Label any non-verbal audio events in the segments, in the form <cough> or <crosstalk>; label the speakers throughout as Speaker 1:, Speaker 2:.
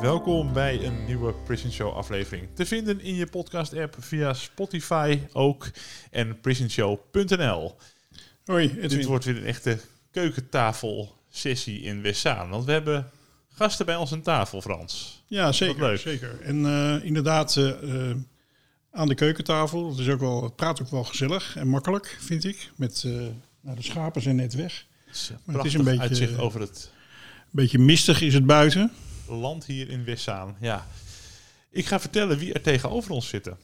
Speaker 1: Welkom bij een nieuwe Prison Show aflevering. Te vinden in je podcast app via Spotify ook en prisonshow.nl.
Speaker 2: Hoi,
Speaker 1: Dit wordt weer een echte keukentafel sessie in Westzaan. Want we hebben gasten bij ons aan tafel, Frans.
Speaker 2: Ja, zeker.
Speaker 1: Leuk.
Speaker 2: zeker. En eh, inderdaad, eh, aan de keukentafel, dat is ook wel, het praat ook wel gezellig en makkelijk, vind ik. Met, eh, nou, de schapen zijn net weg.
Speaker 1: Het is,
Speaker 2: Maar het is een beetje-
Speaker 1: uitzicht over het
Speaker 2: Een beetje mistig is het buiten.
Speaker 1: Land hier in Westzaan. Ja. Ik ga vertellen wie er tegenover ons zitten.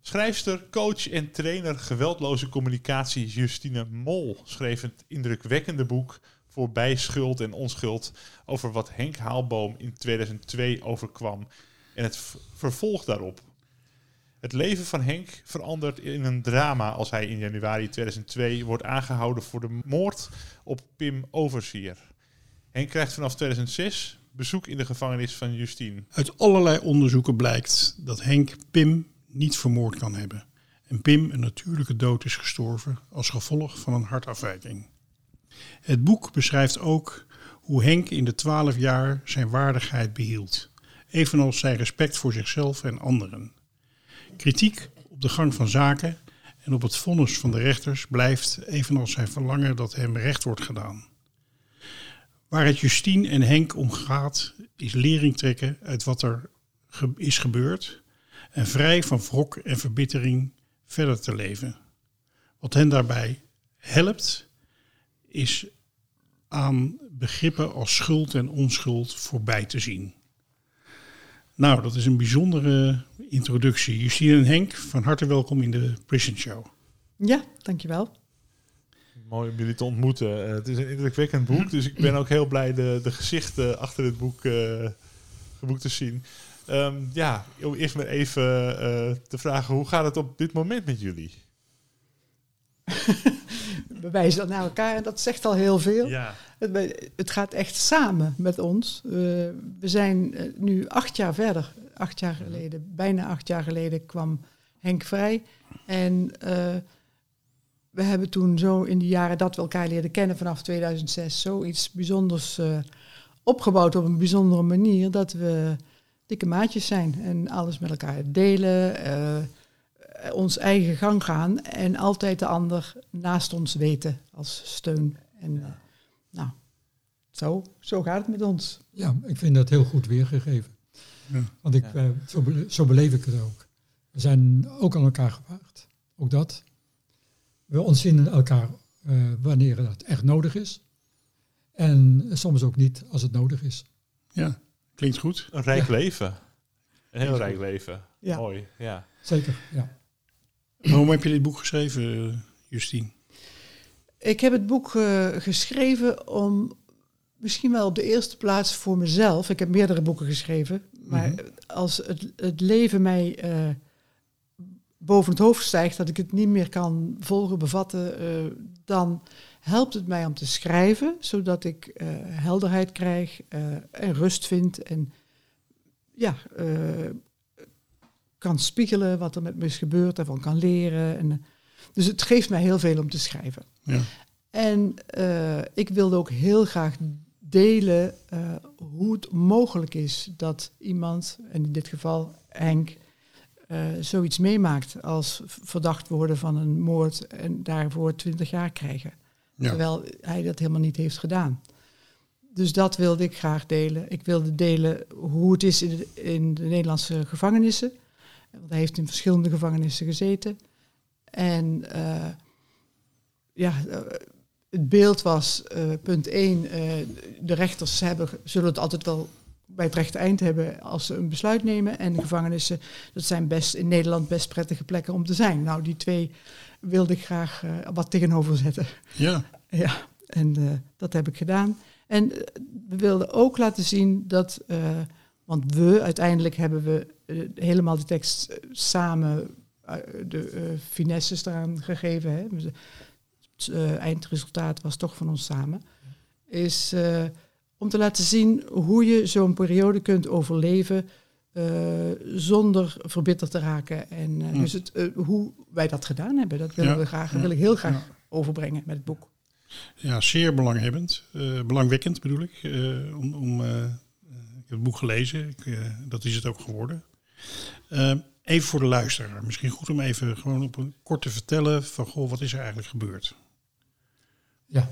Speaker 1: Schrijfster, coach en trainer geweldloze communicatie Justine Mol schreef het indrukwekkende boek Voorbij schuld en onschuld over wat Henk Haalboom in 2002 overkwam en het vervolg daarop. Het leven van Henk verandert in een drama als hij in januari 2002 wordt aangehouden voor de moord op Pim Overzier. Henk krijgt vanaf 2006 bezoek in de gevangenis van Justine.
Speaker 2: Uit allerlei onderzoeken blijkt dat Henk Pim niet vermoord kan hebben. En Pim een natuurlijke dood is gestorven als gevolg van een hartafwijking. Het boek beschrijft ook hoe Henk in de twaalf jaar zijn waardigheid behield. Evenals zijn respect voor zichzelf en anderen. Kritiek op de gang van zaken en op het vonnis van de rechters blijft evenals zijn verlangen dat hem recht wordt gedaan. Waar het Justine en Henk om gaat, is lering trekken uit wat er is gebeurd en vrij van wrok en verbittering verder te leven. Wat hen daarbij helpt, is aan begrippen als schuld en onschuld voorbij te zien. Nou, dat is een bijzondere introductie. Justine en Henk, van harte welkom in de Prison Show.
Speaker 3: Ja, dankjewel.
Speaker 1: Mooi om jullie te ontmoeten. Eh, het is een indrukwekkend boek, dus ik ben ook heel blij de, de gezichten achter het boek, boek te zien. Ehm, ja, om eerst maar even eh, te vragen, hoe gaat het op dit moment met jullie? <laughs>
Speaker 3: We wijzen dan naar elkaar en dat zegt al heel veel.
Speaker 1: Ja,
Speaker 3: Het, het gaat echt samen met ons. We zijn nu acht jaar verder. Acht jaar geleden, bijna acht jaar geleden kwam Henk vrij. En we hebben toen zo in de jaren dat we elkaar leerden kennen vanaf 2006 zoiets bijzonders eh, opgebouwd op een bijzondere manier dat we dikke maatjes zijn en alles met elkaar delen, eh, ons eigen gang gaan en altijd de ander naast ons weten als steun. En eh, nou, zo, zo gaat het met ons.
Speaker 4: Ja, ik vind dat heel goed weergegeven.
Speaker 2: Ja.
Speaker 4: Want ik,
Speaker 1: Ja.
Speaker 4: eh, zo, zo beleef ik het ook. We zijn ook aan elkaar gewaagd. Ook dat. We ontzinnen elkaar eh, wanneer dat echt nodig is. En soms ook niet als het nodig is.
Speaker 2: Ja, klinkt goed.
Speaker 1: een rijk
Speaker 4: Ja.
Speaker 1: leven. Een heel rijk leven.
Speaker 3: Ja.
Speaker 1: Mooi, ja.
Speaker 4: Zeker, ja.
Speaker 2: Waarom heb je dit boek geschreven, eh, Justine?
Speaker 3: Ik heb het boek eh, geschreven om misschien wel op de eerste plaats voor mezelf. Ik heb meerdere boeken geschreven, maar
Speaker 2: Mhm.
Speaker 3: als het, het leven mij eh, boven het hoofd stijgt, dat ik het niet meer kan volgen, bevatten, eh, dan helpt het mij om te schrijven, zodat ik eh, helderheid krijg eh, en rust vind en ja, kan spiegelen wat er met me is gebeurd, daarvan kan leren. En, dus het geeft mij heel veel om te schrijven.
Speaker 2: Ja.
Speaker 3: En ik wilde ook heel graag delen hoe het mogelijk is dat iemand, en in dit geval Henk, eh, zoiets meemaakt als verdacht worden van een moord en daarvoor 20 jaar krijgen.
Speaker 2: Ja.
Speaker 3: Terwijl hij dat helemaal niet heeft gedaan. Dus dat wilde ik graag delen. Ik wilde delen hoe het is in de, in de Nederlandse gevangenissen. Want hij heeft in verschillende gevangenissen gezeten. En eh, ja, eh, het beeld was, punt 1, de rechters hebben, zullen het altijd wel bij het rechte eind hebben als ze een besluit nemen. En gevangenissen, dat zijn best in Nederland best prettige plekken om te zijn. Nou, die twee wilde ik graag wat tegenover zetten.
Speaker 2: Ja. <laughs>
Speaker 3: Ja, en dat heb ik gedaan. En we wilden ook laten zien dat, want we uiteindelijk hebben we helemaal de tekst samen eh, de finesses eraan gegeven. Hè. Dus, het eindresultaat was toch van ons samen. Is om te laten zien hoe je zo'n periode kunt overleven zonder verbitterd te raken. En mm. dus het, hoe wij dat gedaan hebben, dat willen we graag, ja. wil ik heel graag ja. overbrengen met het boek.
Speaker 2: Ja, zeer belanghebbend. belangwekkend bedoel ik. om, om ik heb het boek gelezen, ik, dat is het ook geworden. Even voor de luisteraar, misschien goed om even gewoon op een kort te vertellen van goh, wat is er eigenlijk gebeurd?
Speaker 4: Ja,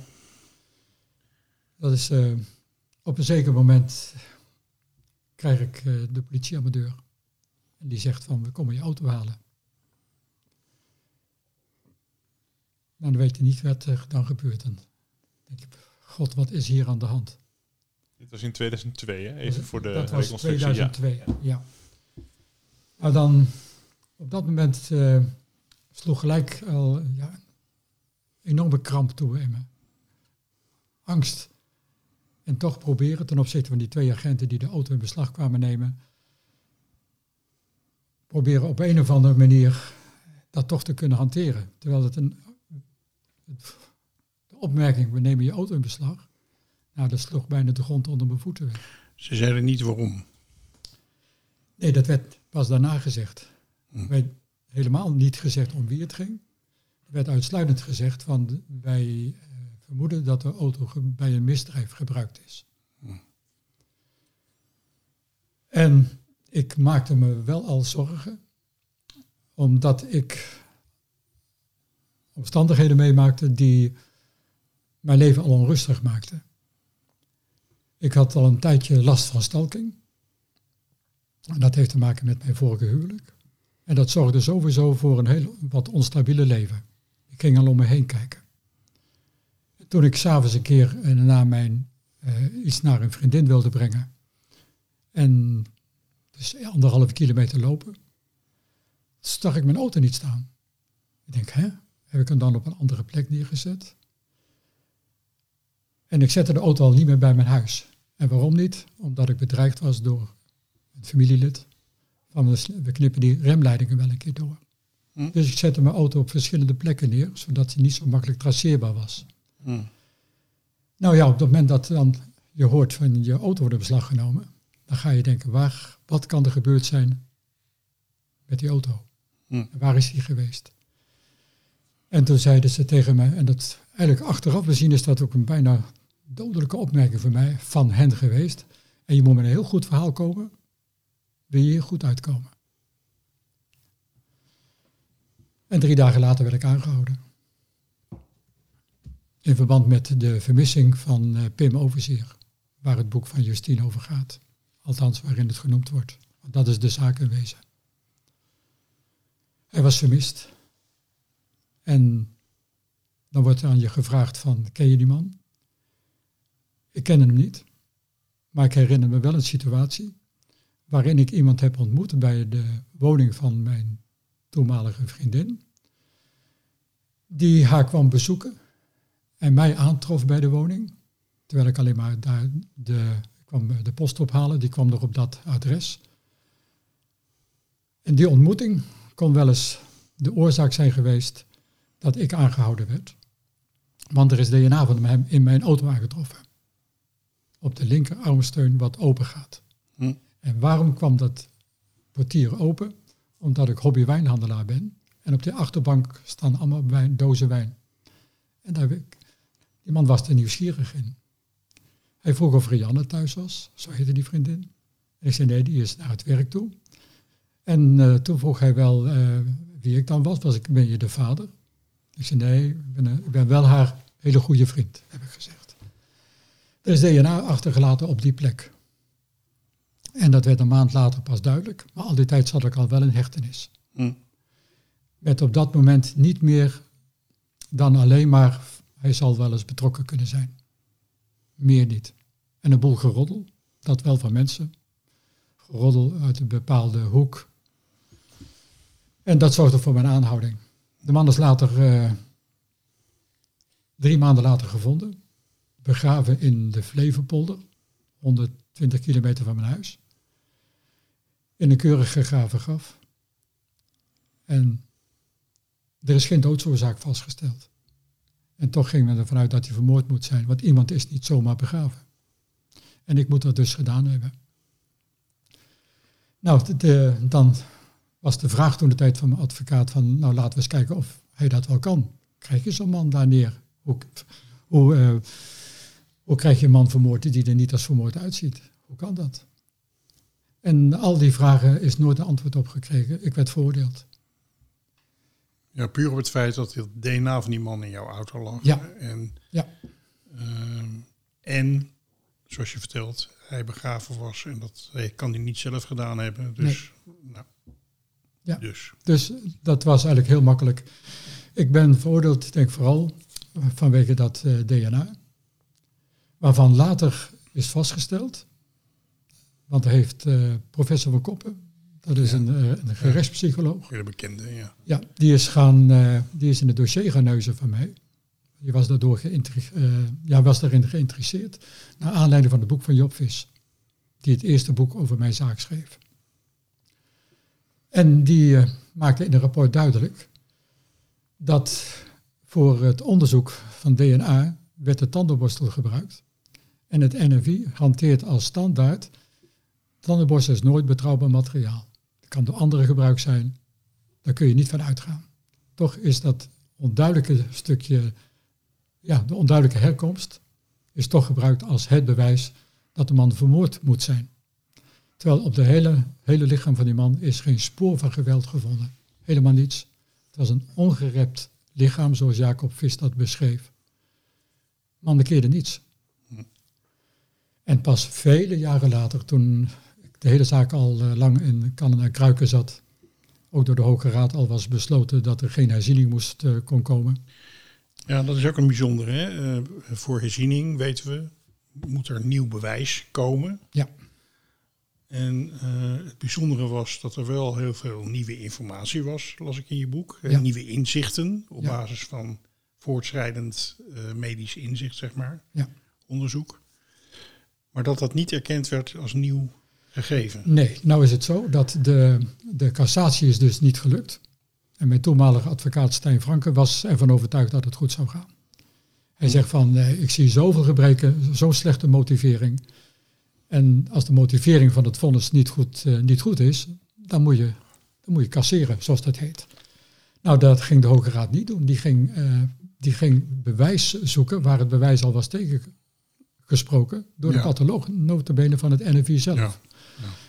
Speaker 4: dat is uh, op een zeker moment krijg ik uh, de politie aan mijn deur. En die zegt van we komen je auto halen. Maar dan weet je niet wat er dan gebeurt. Dan denk ik, god, wat is hier aan de hand?
Speaker 1: Dit was in 2002, hè? even voor de
Speaker 4: dat was 2002, ja. ja. Maar dan, op dat moment uh, sloeg gelijk al ja, een enorme kramp toe in me. Angst. En toch proberen ten opzichte van die twee agenten die de auto in beslag kwamen nemen. Proberen op een of andere manier dat toch te kunnen hanteren. Terwijl het een. de opmerking, we nemen je auto in beslag. Nou, dat sloeg bijna de grond onder mijn voeten weg.
Speaker 2: Ze zeiden niet waarom.
Speaker 4: Nee, dat werd pas daarna gezegd. Hm. Werd helemaal niet gezegd om wie het ging. Er werd uitsluitend gezegd van wij vermoeden dat de auto bij een misdrijf gebruikt is. En ik maakte me wel al zorgen, omdat ik omstandigheden meemaakte die mijn leven al onrustig maakten. Ik had al een tijdje last van stalking. En dat heeft te maken met mijn vorige huwelijk. En dat zorgde sowieso voor een heel wat onstabiele leven. Ik ging al om me heen kijken. Toen ik s'avonds een keer uh, na mijn uh, iets naar een vriendin wilde brengen. En dus anderhalve kilometer lopen. Zag ik mijn auto niet staan. Ik denk, hè? Heb ik hem dan op een andere plek neergezet? En ik zette de auto al niet meer bij mijn huis. En waarom niet? Omdat ik bedreigd was door familielid, van we knippen die remleidingen wel een keer door. Hm. Dus ik zette mijn auto op verschillende plekken neer, zodat hij niet zo makkelijk traceerbaar was. Nou ja, op het moment dat dan je hoort van je auto wordt in beslag genomen, dan ga je denken, waar, wat kan er gebeurd zijn met die auto? Hm. Waar is die geweest? En toen zeiden ze tegen mij, en dat eigenlijk achteraf bezien is dat ook een bijna dodelijke opmerking voor mij, van hen geweest. En je moet met een heel goed verhaal komen, wil je hier goed uitkomen. En drie dagen later werd ik aangehouden. In verband met de vermissing van uh, Pim Overzier, waar het boek van Justine over gaat. Althans, waarin het genoemd wordt. Want dat is de zaak in wezen. Hij was vermist. En dan wordt aan je gevraagd van, ken je die man? Ik ken hem niet. Maar ik herinner me wel een situatie waarin ik iemand heb ontmoet bij de woning van mijn toenmalige vriendin. Die haar kwam bezoeken en mij aantrof bij de woning. Terwijl ik alleen maar daar de, kwam de post ophalen, die kwam nog op dat adres. En die ontmoeting kon wel eens de oorzaak zijn geweest dat ik aangehouden werd. Want er is DNA van hem in mijn auto aangetroffen. Op de linker armsteun wat open gaat. Hm. En waarom kwam dat portier open? Omdat ik hobby-wijnhandelaar ben. En op die achterbank staan allemaal wijn, dozen wijn. En daar, die man was er nieuwsgierig in. Hij vroeg of Rianne thuis was, zo heette die vriendin. En ik zei nee, die is naar het werk toe. En uh, toen vroeg hij wel uh, wie ik dan was. was ik, ben je de vader? Ik zei nee, ik ben, ik ben wel haar hele goede vriend, heb ik gezegd. Er is DNA achtergelaten op die plek. En dat werd een maand later pas duidelijk. Maar al die tijd zat ik al wel in hechtenis. Hm. werd op dat moment niet meer dan alleen maar, hij zal wel eens betrokken kunnen zijn. Meer niet. En een boel geroddel, dat wel van mensen. Geroddel uit een bepaalde hoek. En dat zorgde voor mijn aanhouding. De man is later, eh, drie maanden later gevonden. Begraven in de Flevopolder, 120 kilometer van mijn huis. In een keurig gegraven graf. En er is geen doodsoorzaak vastgesteld. En toch ging men ervan uit dat hij vermoord moet zijn, want iemand is niet zomaar begraven. En ik moet dat dus gedaan hebben. Nou, de, dan was de vraag toen de tijd van mijn advocaat van, nou laten we eens kijken of hij dat wel kan. Krijg je zo'n man daar neer? Hoe, hoe, uh, hoe krijg je een man vermoord die er niet als vermoord uitziet? Hoe kan dat? En al die vragen is nooit een antwoord op gekregen. Ik werd veroordeeld.
Speaker 2: Ja, puur op het feit dat het DNA van die man in jouw auto lag.
Speaker 4: Ja.
Speaker 2: En,
Speaker 4: ja.
Speaker 2: Uh, en, zoals je vertelt, hij begraven was. En dat kan hij niet zelf gedaan hebben. Dus, nee. nou,
Speaker 4: ja.
Speaker 2: dus.
Speaker 4: dus dat was eigenlijk heel makkelijk. Ik ben veroordeeld, denk vooral vanwege dat uh, DNA. Waarvan later is vastgesteld. Want heeft uh, professor van Koppen, dat is
Speaker 2: Ja.
Speaker 4: een, uh, een gerechtspsycholoog.
Speaker 2: Hele bekende, ja.
Speaker 4: Ja, die is, gaan, uh, die is in het dossier gaan neuzen van mij. Die was, daardoor uh, ja, was daarin geïnteresseerd. Naar aanleiding van het boek van Job Vis. Die het eerste boek over mijn zaak schreef. En die uh, maakte in een rapport duidelijk dat voor het onderzoek van DNA werd de tandenborstel gebruikt. En het NFI hanteert als standaard, tandenborstel is nooit betrouwbaar materiaal. Kan door anderen gebruikt zijn, daar kun je niet van uitgaan. Toch is dat onduidelijke stukje, ja, de onduidelijke herkomst, is toch gebruikt als het bewijs dat de man vermoord moet zijn. Terwijl op het hele, hele lichaam van die man is geen spoor van geweld gevonden. Helemaal niets. Het was een ongerept lichaam, zoals Jacob Vis dat beschreef. Man bekeerde niets. En pas vele jaren later, toen de hele zaak al uh, lang in kannen en kruiken zat, ook door de Hoge Raad al was besloten dat er geen herziening moest uh, kon komen.
Speaker 2: Ja, dat is ook een bijzondere. Hè? Uh, voor herziening, weten we, moet er nieuw bewijs komen.
Speaker 4: Ja.
Speaker 2: En het bijzondere was dat er wel heel veel nieuwe informatie was, las ik in je boek.
Speaker 4: Ja.
Speaker 2: Nieuwe inzichten op
Speaker 4: Ja.
Speaker 2: basis van voortschrijdend medisch inzicht, zeg maar.
Speaker 4: Ja.
Speaker 2: Onderzoek. Maar dat dat niet erkend werd als nieuw gegeven.
Speaker 4: Nee, nou is het zo dat de, de cassatie is dus niet gelukt. En mijn toenmalige advocaat Stijn Franke was ervan overtuigd dat het goed zou gaan. Hij zegt van, nee, ik zie zoveel gebreken, zo'n slechte motivering. En als de motivering van het vonnis niet goed, uh, niet goed is, dan moet, je, dan moet je casseren, zoals dat heet. Nou, dat ging de Hoge Raad niet doen. Die ging, uh, die ging bewijs zoeken waar het bewijs al was tegengesproken door de
Speaker 2: Ja.
Speaker 4: patholoog, notabene van het NFI zelf.
Speaker 2: Ja.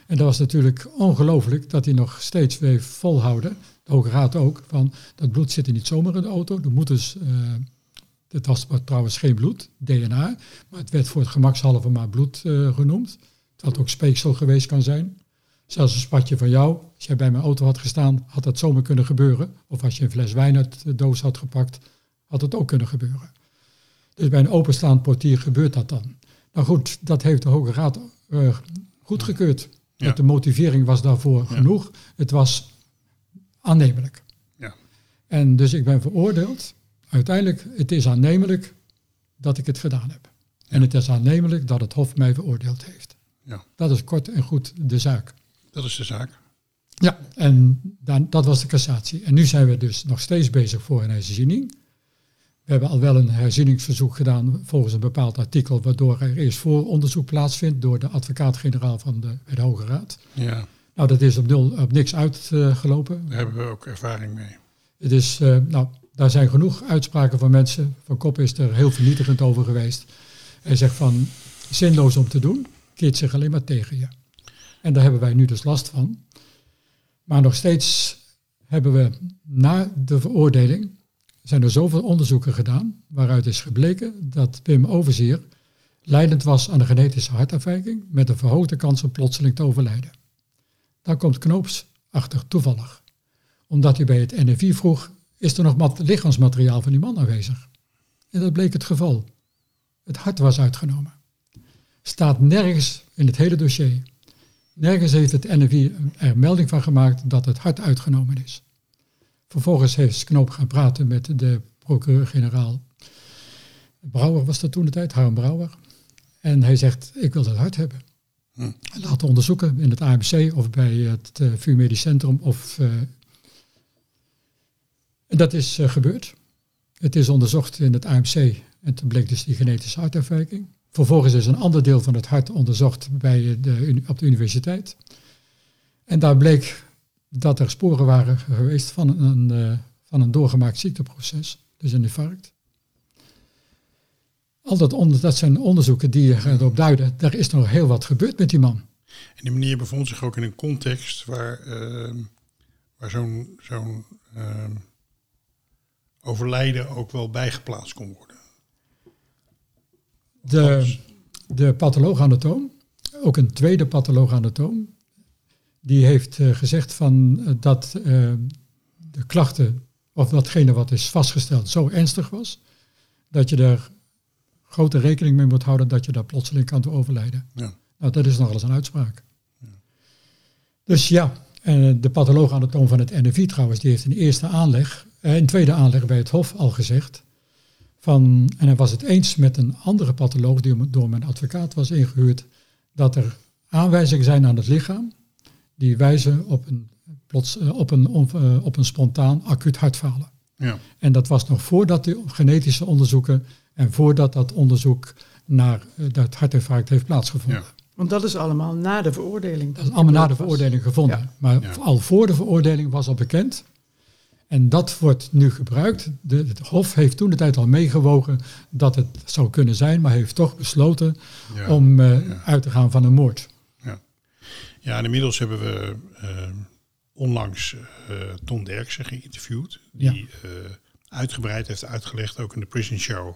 Speaker 4: En dat was natuurlijk ongelooflijk dat hij nog steeds weer volhouden, de Hoge Raad ook, van dat bloed zit niet zomaar in de auto. Er moet dus, uh, het was trouwens geen bloed, DNA, maar het werd voor het gemakshalve maar bloed uh, genoemd. Dat ook speeksel geweest kan zijn. Zelfs een spatje van jou, als jij bij mijn auto had gestaan, had dat zomaar kunnen gebeuren. Of als je een fles wijn uit de doos had gepakt, had het ook kunnen gebeuren. Dus bij een openstaand portier gebeurt dat dan. Nou goed, dat heeft de Hoge Raad uh, goedgekeurd.
Speaker 2: Ja.
Speaker 4: De motivering was daarvoor
Speaker 2: Ja.
Speaker 4: genoeg. Het was aannemelijk.
Speaker 2: Ja.
Speaker 4: En dus ik ben veroordeeld. Uiteindelijk, het is aannemelijk dat ik het gedaan heb. En het is aannemelijk dat het Hof mij veroordeeld heeft.
Speaker 2: Ja.
Speaker 4: Dat is kort en goed de zaak.
Speaker 2: Dat is de zaak.
Speaker 4: Ja, en dan, dat was de cassatie. En nu zijn we dus nog steeds bezig voor een herziening. We hebben al wel een herzieningsverzoek gedaan volgens een bepaald artikel, waardoor er eerst vooronderzoek plaatsvindt door de advocaat-generaal van de, bij de Hoge Raad.
Speaker 2: Ja,
Speaker 4: Nou, dat is op, nul, op niks uitgelopen.
Speaker 2: daar hebben we ook ervaring mee.
Speaker 4: Het is, uh, nou, daar zijn genoeg uitspraken van mensen. Van Kop is er heel vernietigend over geweest. Hij zegt van, zinloos om te doen, keert zich alleen maar tegen je. En daar hebben wij nu dus last van. Maar nog steeds hebben we na de veroordeling, zijn er zoveel onderzoeken gedaan, waaruit is gebleken dat Wim Overzier leidend was aan een genetische hartafwijking met een verhoogde kans om plotseling te overlijden. Daar komt Knoops achter toevallig. Omdat hij bij het NFI vroeg, is er nog mat- lichaamsmateriaal van die man aanwezig? En dat bleek het geval. Het hart was uitgenomen. Staat nergens in het hele dossier. Nergens heeft het NFI er melding van gemaakt dat het hart uitgenomen is. Vervolgens heeft Knoop gaan praten met de procureur-generaal. Brouwer was dat toen de tijd, Harm Brouwer. En hij zegt, ik wil dat hart hebben.
Speaker 2: Hm.
Speaker 4: Laten onderzoeken in het AMC of bij het uh, VU Medisch Centrum. Of, uh, en dat is uh, gebeurd. Het is onderzocht in het AMC en toen bleek dus die genetische hartafwijking. Vervolgens is een ander deel van het hart onderzocht bij de, op de universiteit. En daar bleek dat er sporen waren geweest van een, uh, van een doorgemaakt ziekteproces, dus een infarct. Al dat, onder, dat zijn onderzoeken die erop duiden, er is nog heel wat gebeurd met die man.
Speaker 2: En die meneer bevond zich ook in een context waar, uh, waar zo'n zo'n uh, overlijden ook wel bijgeplaatst kon worden.
Speaker 4: De, de patholoog-anatoom, ook een tweede patholoog-anatoom, die heeft uh, gezegd van, uh, dat uh, de klachten, of datgene wat is vastgesteld, zo ernstig was, dat je daar grote rekening mee moet houden dat je daar plotseling kan toe overlijden.
Speaker 2: Ja.
Speaker 4: Nou, dat is nogal eens een uitspraak. Ja. Dus ja, de patholoog-anatoom van het NFI trouwens, die heeft in eerste aanleg, in tweede aanleg bij het Hof al gezegd, van, en hij was het eens met een andere patholoog die door mijn advocaat was ingehuurd, dat er aanwijzingen zijn aan het lichaam die wijzen op een, plots, uh, op een, uh, op een spontaan acuut hartfalen.
Speaker 2: Ja.
Speaker 4: En dat was nog voordat de genetische onderzoeken en voordat dat onderzoek naar uh, dat hartinfarct heeft plaatsgevonden.
Speaker 2: Ja.
Speaker 3: Want dat is allemaal na de veroordeling.
Speaker 4: Dat is allemaal na de veroordeling gevonden.
Speaker 3: Ja.
Speaker 4: Maar
Speaker 2: Ja.
Speaker 4: al voor de veroordeling was al bekend. En dat wordt nu gebruikt. De, het Hof heeft toen de tijd al meegewogen dat het zou kunnen zijn, maar heeft toch besloten
Speaker 2: Ja.
Speaker 4: om eh,
Speaker 2: Ja.
Speaker 4: uit te gaan van een moord.
Speaker 2: Ja, en inmiddels hebben we eh, onlangs eh Ton Derksen geïnterviewd. Die eh, uitgebreid heeft uitgelegd, ook in de Prison Show,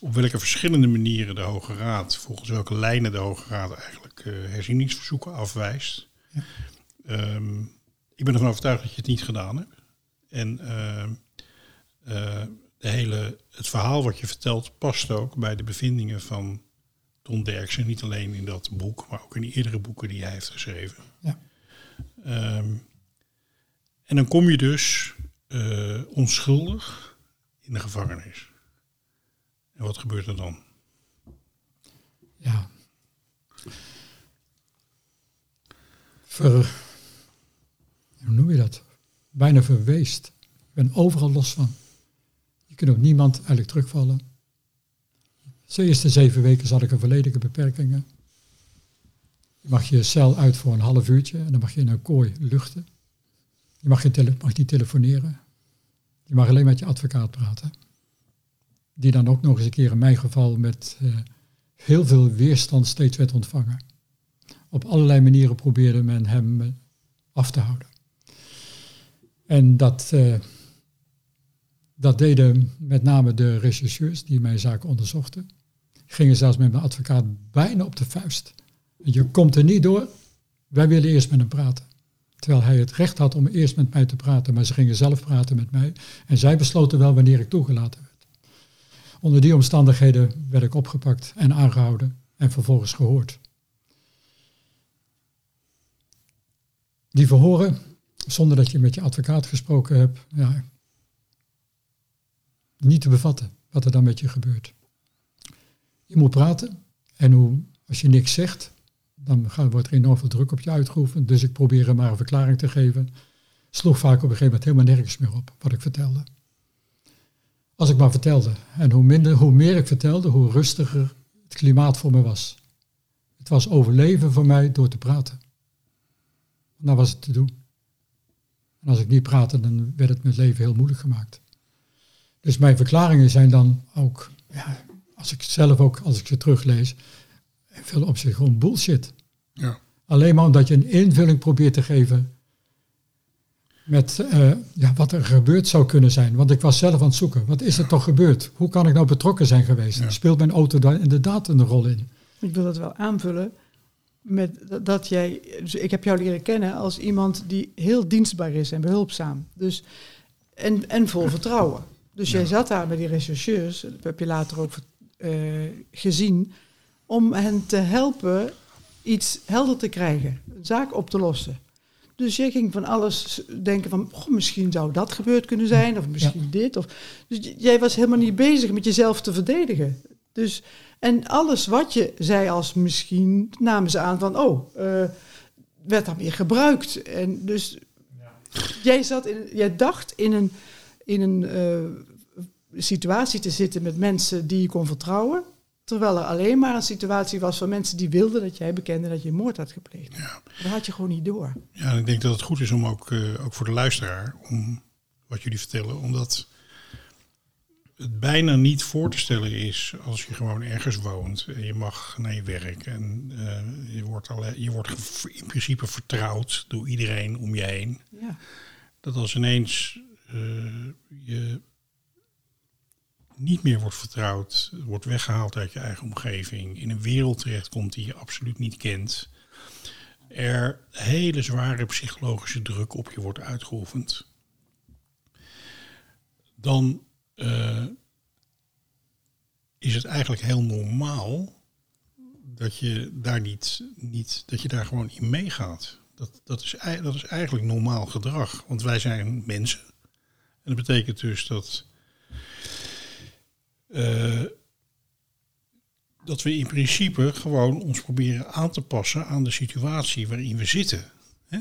Speaker 2: op welke verschillende manieren de Hoge Raad, volgens welke lijnen de Hoge Raad eigenlijk herzieningsverzoeken afwijst. Ehm, ik ben ervan overtuigd dat je het niet gedaan hebt. En ehm, eh, de hele, het verhaal wat je vertelt past ook bij de bevindingen van Ton Derksen. Niet alleen in dat boek, maar ook in die eerdere boeken die hij heeft geschreven.
Speaker 4: Ja.
Speaker 2: Ehm, en dan kom je dus eh, onschuldig in de gevangenis. En wat gebeurt er dan?
Speaker 4: Ja. Ver, hoe noem je dat? Bijna verweest. Ik ben overal los van. Je kunt op niemand eigenlijk terugvallen. De eerste zeven weken zat ik in volledige beperkingen. Je mag je cel uit voor een half uurtje en dan mag je in een kooi luchten. Je mag, tele mag niet telefoneren. Je mag alleen met je advocaat praten. Die dan ook nog eens een keer in mijn geval met eh, heel veel weerstand steeds werd ontvangen. Op allerlei manieren probeerde men hem eh, af te houden. En dat, eh, dat deden met name de rechercheurs die mijn zaak onderzochten. Gingen zelfs met mijn advocaat bijna op de vuist. Je komt er niet door, wij willen eerst met hem praten. Terwijl hij het recht had om eerst met mij te praten, maar ze gingen zelf praten met mij. En zij besloten wel wanneer ik toegelaten werd. Onder die omstandigheden werd ik opgepakt en aangehouden en vervolgens gehoord. Die verhoren, zonder dat je met je advocaat gesproken hebt, ja, niet te bevatten wat er dan met je gebeurt. Je moet praten en hoe, als je niks zegt, dan gaat, wordt er enorm veel druk op je uitgeoefend. Dus ik probeerde maar een verklaring te geven. Sloeg vaak op een gegeven moment helemaal nergens meer op wat ik vertelde. Als ik maar vertelde. En hoe, minder, hoe meer ik vertelde, hoe rustiger het klimaat voor me was. Het was overleven voor mij door te praten. Dan was het te doen. En als ik niet praatte, dan werd het mijn leven heel moeilijk gemaakt. Dus mijn verklaringen zijn dan ook, ja, als ik zelf ook, als ik ze teruglees, in veel opzichten gewoon bullshit.
Speaker 2: Ja.
Speaker 4: Alleen maar omdat je een invulling probeert te geven met uh, ja, wat er gebeurd zou kunnen zijn. Want ik was zelf aan het zoeken. Wat is er toch gebeurd? Hoe kan ik nou betrokken zijn geweest?
Speaker 2: Ja.
Speaker 4: Speelt mijn auto daar inderdaad een rol in?
Speaker 3: Ik wil dat wel aanvullen. met dat- jij, dus ik heb jou leren kennen als iemand die heel dienstbaar is en behulpzaam. Dus, en, en vol vertrouwen. Dus jij zat daar met die rechercheurs, dat heb je later ook eh, gezien, om hen te helpen iets helder te krijgen, een zaak op te lossen. Dus jij ging van alles denken van, goh, misschien zou dat gebeurd kunnen zijn, of misschien dit. Of, dus jij was helemaal niet bezig met jezelf te verdedigen. Dus, en alles wat je zei als misschien, namen ze aan van, oh, eh, werd dan weer gebruikt. En dus jij, zat in, jij dacht in een, in een eh, situatie te zitten met mensen die je kon vertrouwen. Terwijl er alleen maar een situatie was van mensen die wilden dat jij bekende dat je een moord had gepleegd. Dat had je gewoon niet door.
Speaker 2: Ja, en ik denk dat het goed is om ook, eh, ook voor de luisteraar, om wat jullie vertellen, omdat het bijna niet voor te stellen is als je gewoon ergens woont en je mag naar je werk en eh, je wordt, alle, je wordt in principe vertrouwd door iedereen om je heen.
Speaker 3: Ja.
Speaker 2: Dat als ineens eh, je niet meer wordt vertrouwd, wordt weggehaald uit je eigen omgeving, in een wereld terechtkomt die je absoluut niet kent, er hele zware psychologische druk op je wordt uitgeoefend, dan eh, is het eigenlijk heel normaal dat je daar niet, niet dat je daar gewoon in meegaat. Dat, dat, is, dat is eigenlijk normaal gedrag, want wij zijn mensen. En dat betekent dus dat, eh, dat we in principe gewoon ons proberen aan te passen aan de situatie waarin we zitten. Hè?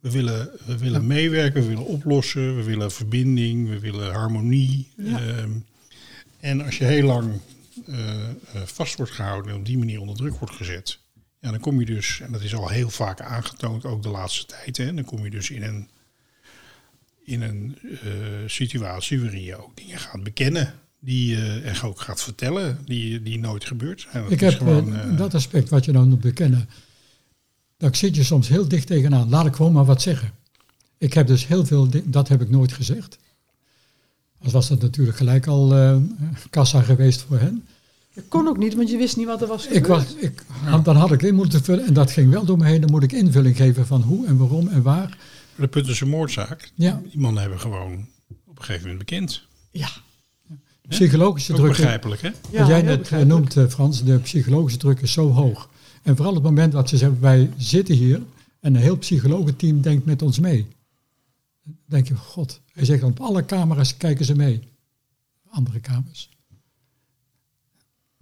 Speaker 2: We willen, we willen meewerken, we willen oplossen, we willen verbinding, we willen harmonie.
Speaker 3: Ja.
Speaker 2: Ehm, en als je heel lang eh, eh, vast wordt gehouden en op die manier onder druk wordt gezet, ja, dan kom je dus, en dat is al heel vaak aangetoond, ook de laatste tijd, hè, dan kom je dus in een, in een situatie waarin je ook dingen gaat bekennen. Die je en ook gaat vertellen, die, die nooit gebeurd zijn. Dat
Speaker 4: Ik heb
Speaker 2: gewoon,
Speaker 4: eh,
Speaker 2: eh,
Speaker 4: dat aspect wat je dan moet bekennen. Daar zit je soms heel dicht tegenaan. Laat ik gewoon maar wat zeggen. Ik heb dus heel veel, dat heb ik nooit gezegd. Als was dat natuurlijk gelijk al eh, kassa geweest voor hen.
Speaker 3: Dat kon ook niet, want je wist niet wat er was
Speaker 4: Ik
Speaker 3: gebeurd.
Speaker 4: was, ik, had- Dan had ik in moeten vullen en dat ging wel door me heen. Dan moet ik invulling geven van hoe en waarom en waar.
Speaker 2: de Puttense moordzaak,
Speaker 4: Ja,
Speaker 2: die mannen hebben gewoon op een gegeven moment bekend.
Speaker 3: Ja,
Speaker 4: psychologische
Speaker 2: Ook
Speaker 4: druk.
Speaker 2: begrijpelijk, hè?
Speaker 3: ja
Speaker 4: Wat jij net eh, noemt, eh, Frans, de psychologische druk is zo hoog. En vooral het moment dat ze zeggen, wij zitten hier en een heel psychologenteam denkt met ons mee. Dan denk je, god, hij zegt op alle camera's kijken ze mee. Andere kamers.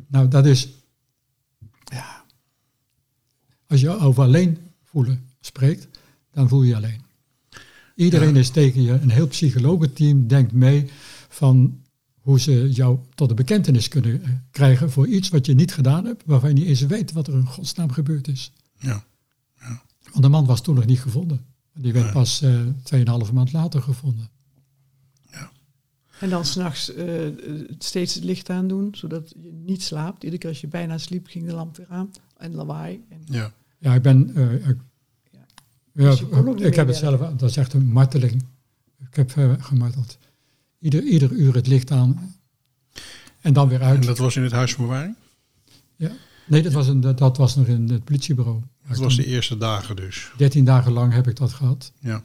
Speaker 4: Nou, dat is, ja, als je over alleen voelen spreekt, dan voel je je alleen. Iedereen is tegen je, een heel psychologenteam denkt mee van hoe ze jou tot een bekentenis kunnen eh, krijgen voor iets wat je niet gedaan hebt, waarvan je niet eens weet wat er in godsnaam gebeurd is.
Speaker 2: Ja.
Speaker 4: Want de man was toen nog niet gevonden. Die werd
Speaker 2: Nee.
Speaker 4: pas eh 2,5 maand later gevonden.
Speaker 3: En dan s'nachts eh eh, steeds het licht aandoen, zodat je niet slaapt. Iedere keer als je bijna sliep, ging de lamp weer aan. En lawaai. En,
Speaker 2: Ja.
Speaker 4: Ja, ik ben. eh, ik,
Speaker 3: Ja.
Speaker 4: ja,
Speaker 3: Dus
Speaker 4: ik heb het zelf, dat is echt een marteling. Ik heb gemarteld. Ieder, ieder uur het licht aan. En dan weer
Speaker 2: En
Speaker 4: uit.
Speaker 2: dat was in het huis van bewaring?
Speaker 4: Ja. Nee, dat was, een, dat, dat was nog in het politiebureau.
Speaker 2: Dat was de eerste dagen dus.
Speaker 4: 13 dagen lang heb ik dat gehad.
Speaker 2: Ja.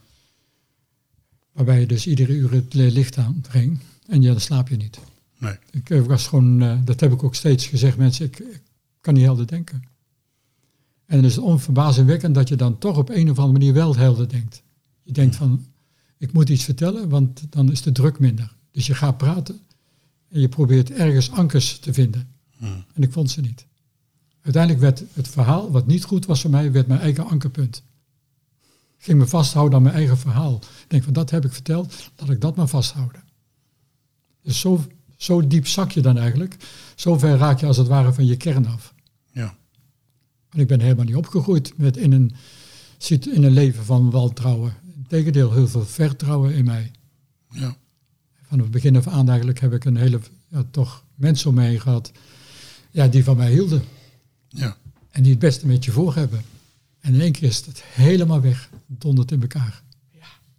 Speaker 4: Waarbij je dus iedere uur het li- licht aanbrengt. En ja, dan slaap je niet.
Speaker 2: Nee.
Speaker 4: Ik eh, was gewoon, eh, dat heb ik ook steeds gezegd, mensen, ik, ik kan niet helder denken. En dan is het onverbazingwekkend dat je dan toch op een of andere manier wel helder denkt. Je denkt van, ik moet iets vertellen, want dan is de druk minder. Dus je gaat praten en je probeert ergens ankers te vinden.
Speaker 2: Hmm.
Speaker 4: En ik vond ze niet. Uiteindelijk werd het verhaal, wat niet goed was voor mij, werd mijn eigen ankerpunt. Ik ging me vasthouden aan mijn eigen verhaal. Ik denk van, dat heb ik verteld, laat ik dat maar vasthouden. Dus zo, zo diep zak je dan eigenlijk. Zo ver raak je als het ware van je kern af.
Speaker 2: Ja.
Speaker 4: Want ik ben helemaal niet opgegroeid met in, een, in een leven van wantrouwen. Integendeel, heel veel vertrouwen in mij.
Speaker 2: Ja.
Speaker 4: Van het begin af aan eigenlijk heb ik een hele, ja, toch mensen om me heen gehad. Ja, die van mij hielden.
Speaker 2: Ja.
Speaker 4: En die het beste met je voor hebben. En in één keer is het helemaal weg. Dondert in elkaar.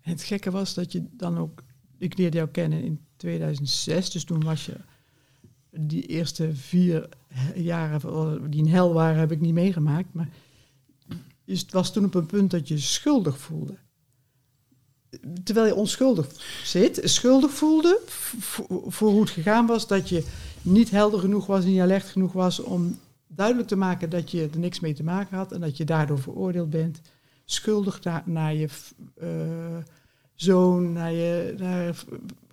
Speaker 3: en het gekke was dat je dan ook... Ik leerde jou kennen in 2006, dus toen was je... Die eerste vier jaren van- die in hel waren, heb ik niet meegemaakt. Maar je was toen op een punt dat je schuldig voelde. Terwijl je onschuldig zit, schuldig voelde voor, hoe het gegaan was, dat je niet helder genoeg was, niet alert genoeg was om duidelijk te maken dat je er niks mee te maken had en dat je daardoor veroordeeld bent. Schuldig naar, je eh, zoon, naar je naar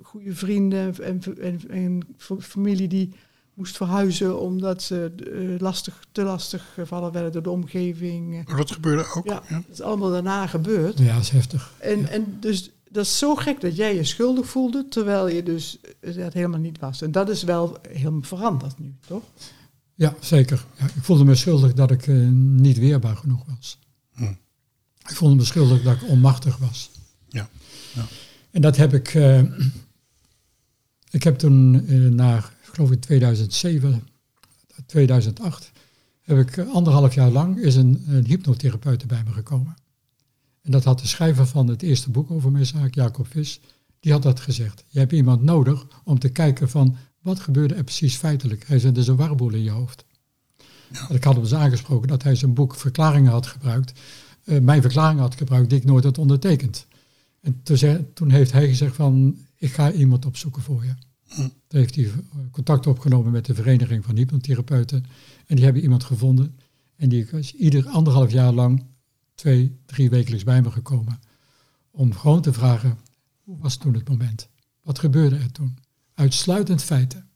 Speaker 3: goede vrienden en, en, familie die moest verhuizen omdat ze eh, lastig, te lastig gevallen werden door de omgeving.
Speaker 2: Maar dat gebeurde ook.
Speaker 3: Ja,
Speaker 2: Ja.
Speaker 3: dat is allemaal daarna gebeurd.
Speaker 4: Ja, dat is heftig.
Speaker 3: En, en dus dat is zo gek dat jij je schuldig voelde, terwijl je dus eh, dat helemaal niet was. En dat is wel helemaal veranderd nu, toch?
Speaker 4: Ja, zeker. Ja, ik voelde me schuldig dat ik eh, niet weerbaar genoeg was.
Speaker 2: Hm.
Speaker 4: Ik voelde me schuldig dat ik onmachtig was.
Speaker 2: Ja, ja.
Speaker 4: En dat heb ik... eh, ik heb toen eh, naar, geloof in 2007, 2008... heb ik eh, anderhalf jaar lang is een, een hypnotherapeut bij me gekomen. En dat had de schrijver van het eerste boek over mijn zaak, Jacob Vis... die had dat gezegd. Je hebt iemand nodig om te kijken van... wat gebeurde er precies feitelijk? Hij zei, er is een warboel in je hoofd. En Ik had hem eens aangesproken dat hij zijn boek verklaringen had gebruikt. eh, mijn verklaring had gebruikt die ik nooit had ondertekend. En toen, zei- toen heeft hij gezegd van, ik ga iemand opzoeken voor je. Toen heeft hij contact opgenomen met de Vereniging van Hypnotherapeuten. En die hebben iemand gevonden. En die is ieder anderhalf jaar lang, twee, drie wekelijks bij me gekomen. Om gewoon te vragen, hoe was toen het moment? Wat gebeurde er toen? Uitsluitend feiten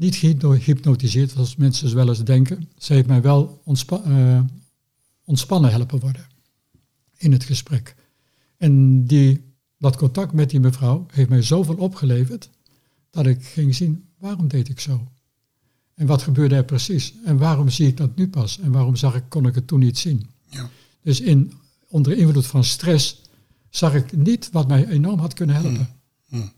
Speaker 4: niet gehypnotiseerd, zoals mensen dus wel eens denken. Ze heeft mij wel eh, ontspannen helpen worden in het gesprek. En die, dat contact met die mevrouw heeft mij zoveel opgeleverd dat ik ging zien, waarom deed ik zo? En wat gebeurde er precies? En waarom zie ik dat nu pas? En waarom zag ik, kon ik het toen niet zien?
Speaker 2: Ja.
Speaker 4: Dus in, onder invloed van stress zag ik niet wat mij enorm had kunnen helpen.
Speaker 2: Hmm.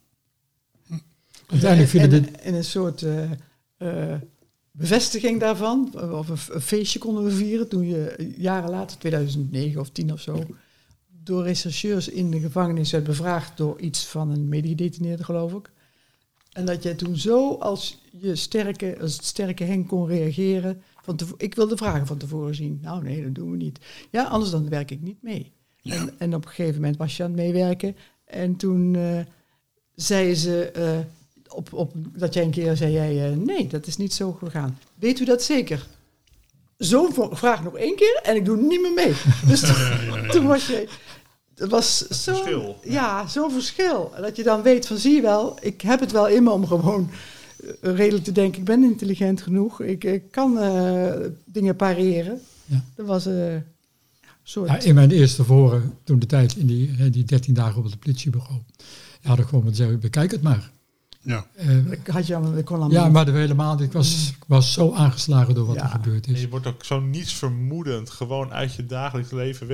Speaker 4: Uiteindelijk vielen
Speaker 3: en,
Speaker 4: dit...
Speaker 3: en een soort eh, eh, bevestiging daarvan, of een, een feestje konden we vieren toen je jaren later, 2009 of 10 of zo, door rechercheurs in de gevangenis werd bevraagd door iets van een medegedetineerde, geloof ik. En dat jij toen zo als je sterke, als het sterke Henk kon reageren. Van ik wil de vragen van tevoren zien. Nou nee, dat doen we niet. Ja, anders dan werk ik niet mee.
Speaker 2: Ja.
Speaker 3: En, en op een gegeven moment was je aan het meewerken. En toen eh zei ze eh, op, op, dat jij een keer zei, jij, eh, nee, dat is niet zo gegaan. Weet u dat zeker? Zo'n vraag nog één keer en ik doe niet meer mee. <laughs> Dus toen, toen was je... Het was zo'n
Speaker 1: verschil.
Speaker 3: ja, zo'n verschil. Dat je dan weet van, zie je wel, ik heb het wel in me om gewoon eh, redelijk te denken. Ik ben intelligent genoeg. Ik, ik kan eh, dingen pareren.
Speaker 4: Ja.
Speaker 3: Dat was eh, een soort...
Speaker 4: Ja, in mijn eerste voren, toen de tijd in die, die 13 dagen op het politiebureau, ja, had ik gewoon moeten zeggen, bekijk het maar.
Speaker 2: Ja.
Speaker 4: Eh,
Speaker 3: ik had je allemaal, ik kon
Speaker 4: ja, maar de hele maand, ik was, ik was zo aangeslagen door wat
Speaker 3: Ja.
Speaker 4: er gebeurd
Speaker 1: En
Speaker 4: is.
Speaker 1: je wordt ook zo nietsvermoedend gewoon uit je dagelijks leven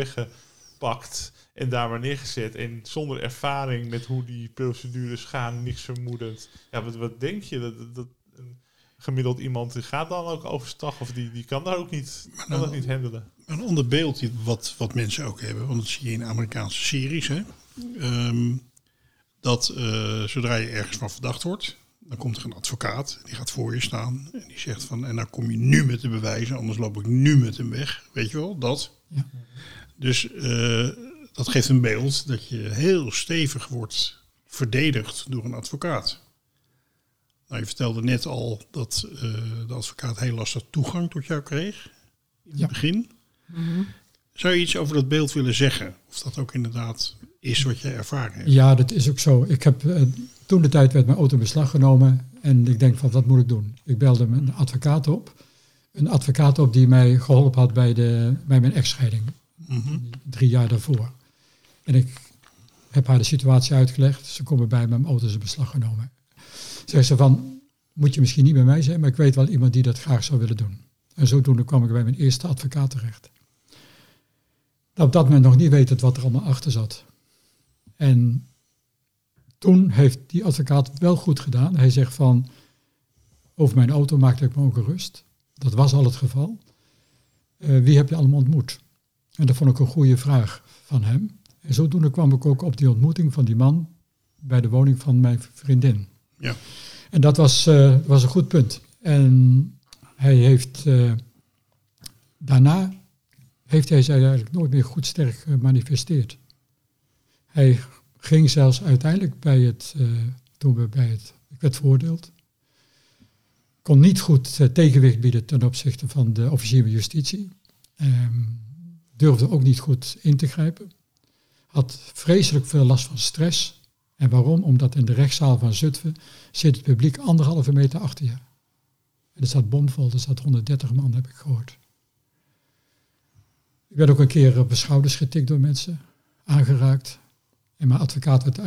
Speaker 1: weggepakt en daar maar neergezet. En zonder ervaring met hoe die procedures gaan, niks vermoedend. Ja, wat, wat denk je? Dat, dat, gemiddeld iemand die gaat dan ook overstag of die, die kan daar ook niet, kan
Speaker 2: nou-
Speaker 1: dat niet handelen.
Speaker 2: Een ander beeld wat, wat mensen ook hebben, want dat zie je in Amerikaanse series, hè, ehm, dat eh, zodra je ergens van verdacht wordt, dan komt er een advocaat, die gaat voor je staan en die zegt van, en dan kom je nu met de bewijzen, anders loop ik nu met hem weg, weet je wel, dat.
Speaker 4: Ja.
Speaker 2: Dus eh, dat geeft een beeld dat je heel stevig wordt verdedigd door een advocaat. Nou, je vertelde net al dat eh, de advocaat heel lastig toegang tot jou kreeg in het begin. Zou je iets over dat beeld willen zeggen? Of dat ook inderdaad is wat je ervaren hebt?
Speaker 4: Ja, dat is ook zo. Ik heb, eh, toen de tijd werd mijn auto in beslag genomen en ik denk van, wat moet ik doen? Ik belde mijn advocaat op. Een advocaat op die mij geholpen had bij, de, bij mijn echtscheiding.
Speaker 2: Mhm.
Speaker 4: Drie jaar daarvoor. En ik heb haar de situatie uitgelegd. Ze komen bij mijn auto is in beslag genomen. Zegt ze van, moet je misschien niet bij mij zijn, maar ik weet wel iemand die dat graag zou willen doen. En zodoende kwam ik bij mijn eerste advocaat terecht. Op dat moment nog niet wetend wat er allemaal achter zat. En toen heeft die advocaat wel goed gedaan. Hij zegt van, over mijn auto maakte ik me ook gerust. Dat was al het geval. Eh, wie heb je allemaal ontmoet? En dat vond ik een goede vraag van hem. En zodoende kwam ik ook op die ontmoeting van die man bij de woning van mijn vriendin.
Speaker 2: Ja.
Speaker 4: En dat was, eh, was een goed punt. En hij heeft eh, daarna heeft hij zich eigenlijk nooit meer goed sterk gemanifesteerd. Hij ging zelfs uiteindelijk bij het, uh, toen we bij het, ik werd veroordeeld, kon niet goed tegenwicht bieden ten opzichte van de officier van justitie. Um, durfde ook niet goed in te grijpen. Had vreselijk veel last van stress. En waarom? Omdat in de rechtszaal van Zutphen zit het publiek anderhalve meter achter je. En er staat bomvol, er staat 130 man, heb ik gehoord. Ik werd ook een keer op de schouders getikt door mensen, aangeraakt. En mijn advocaat werd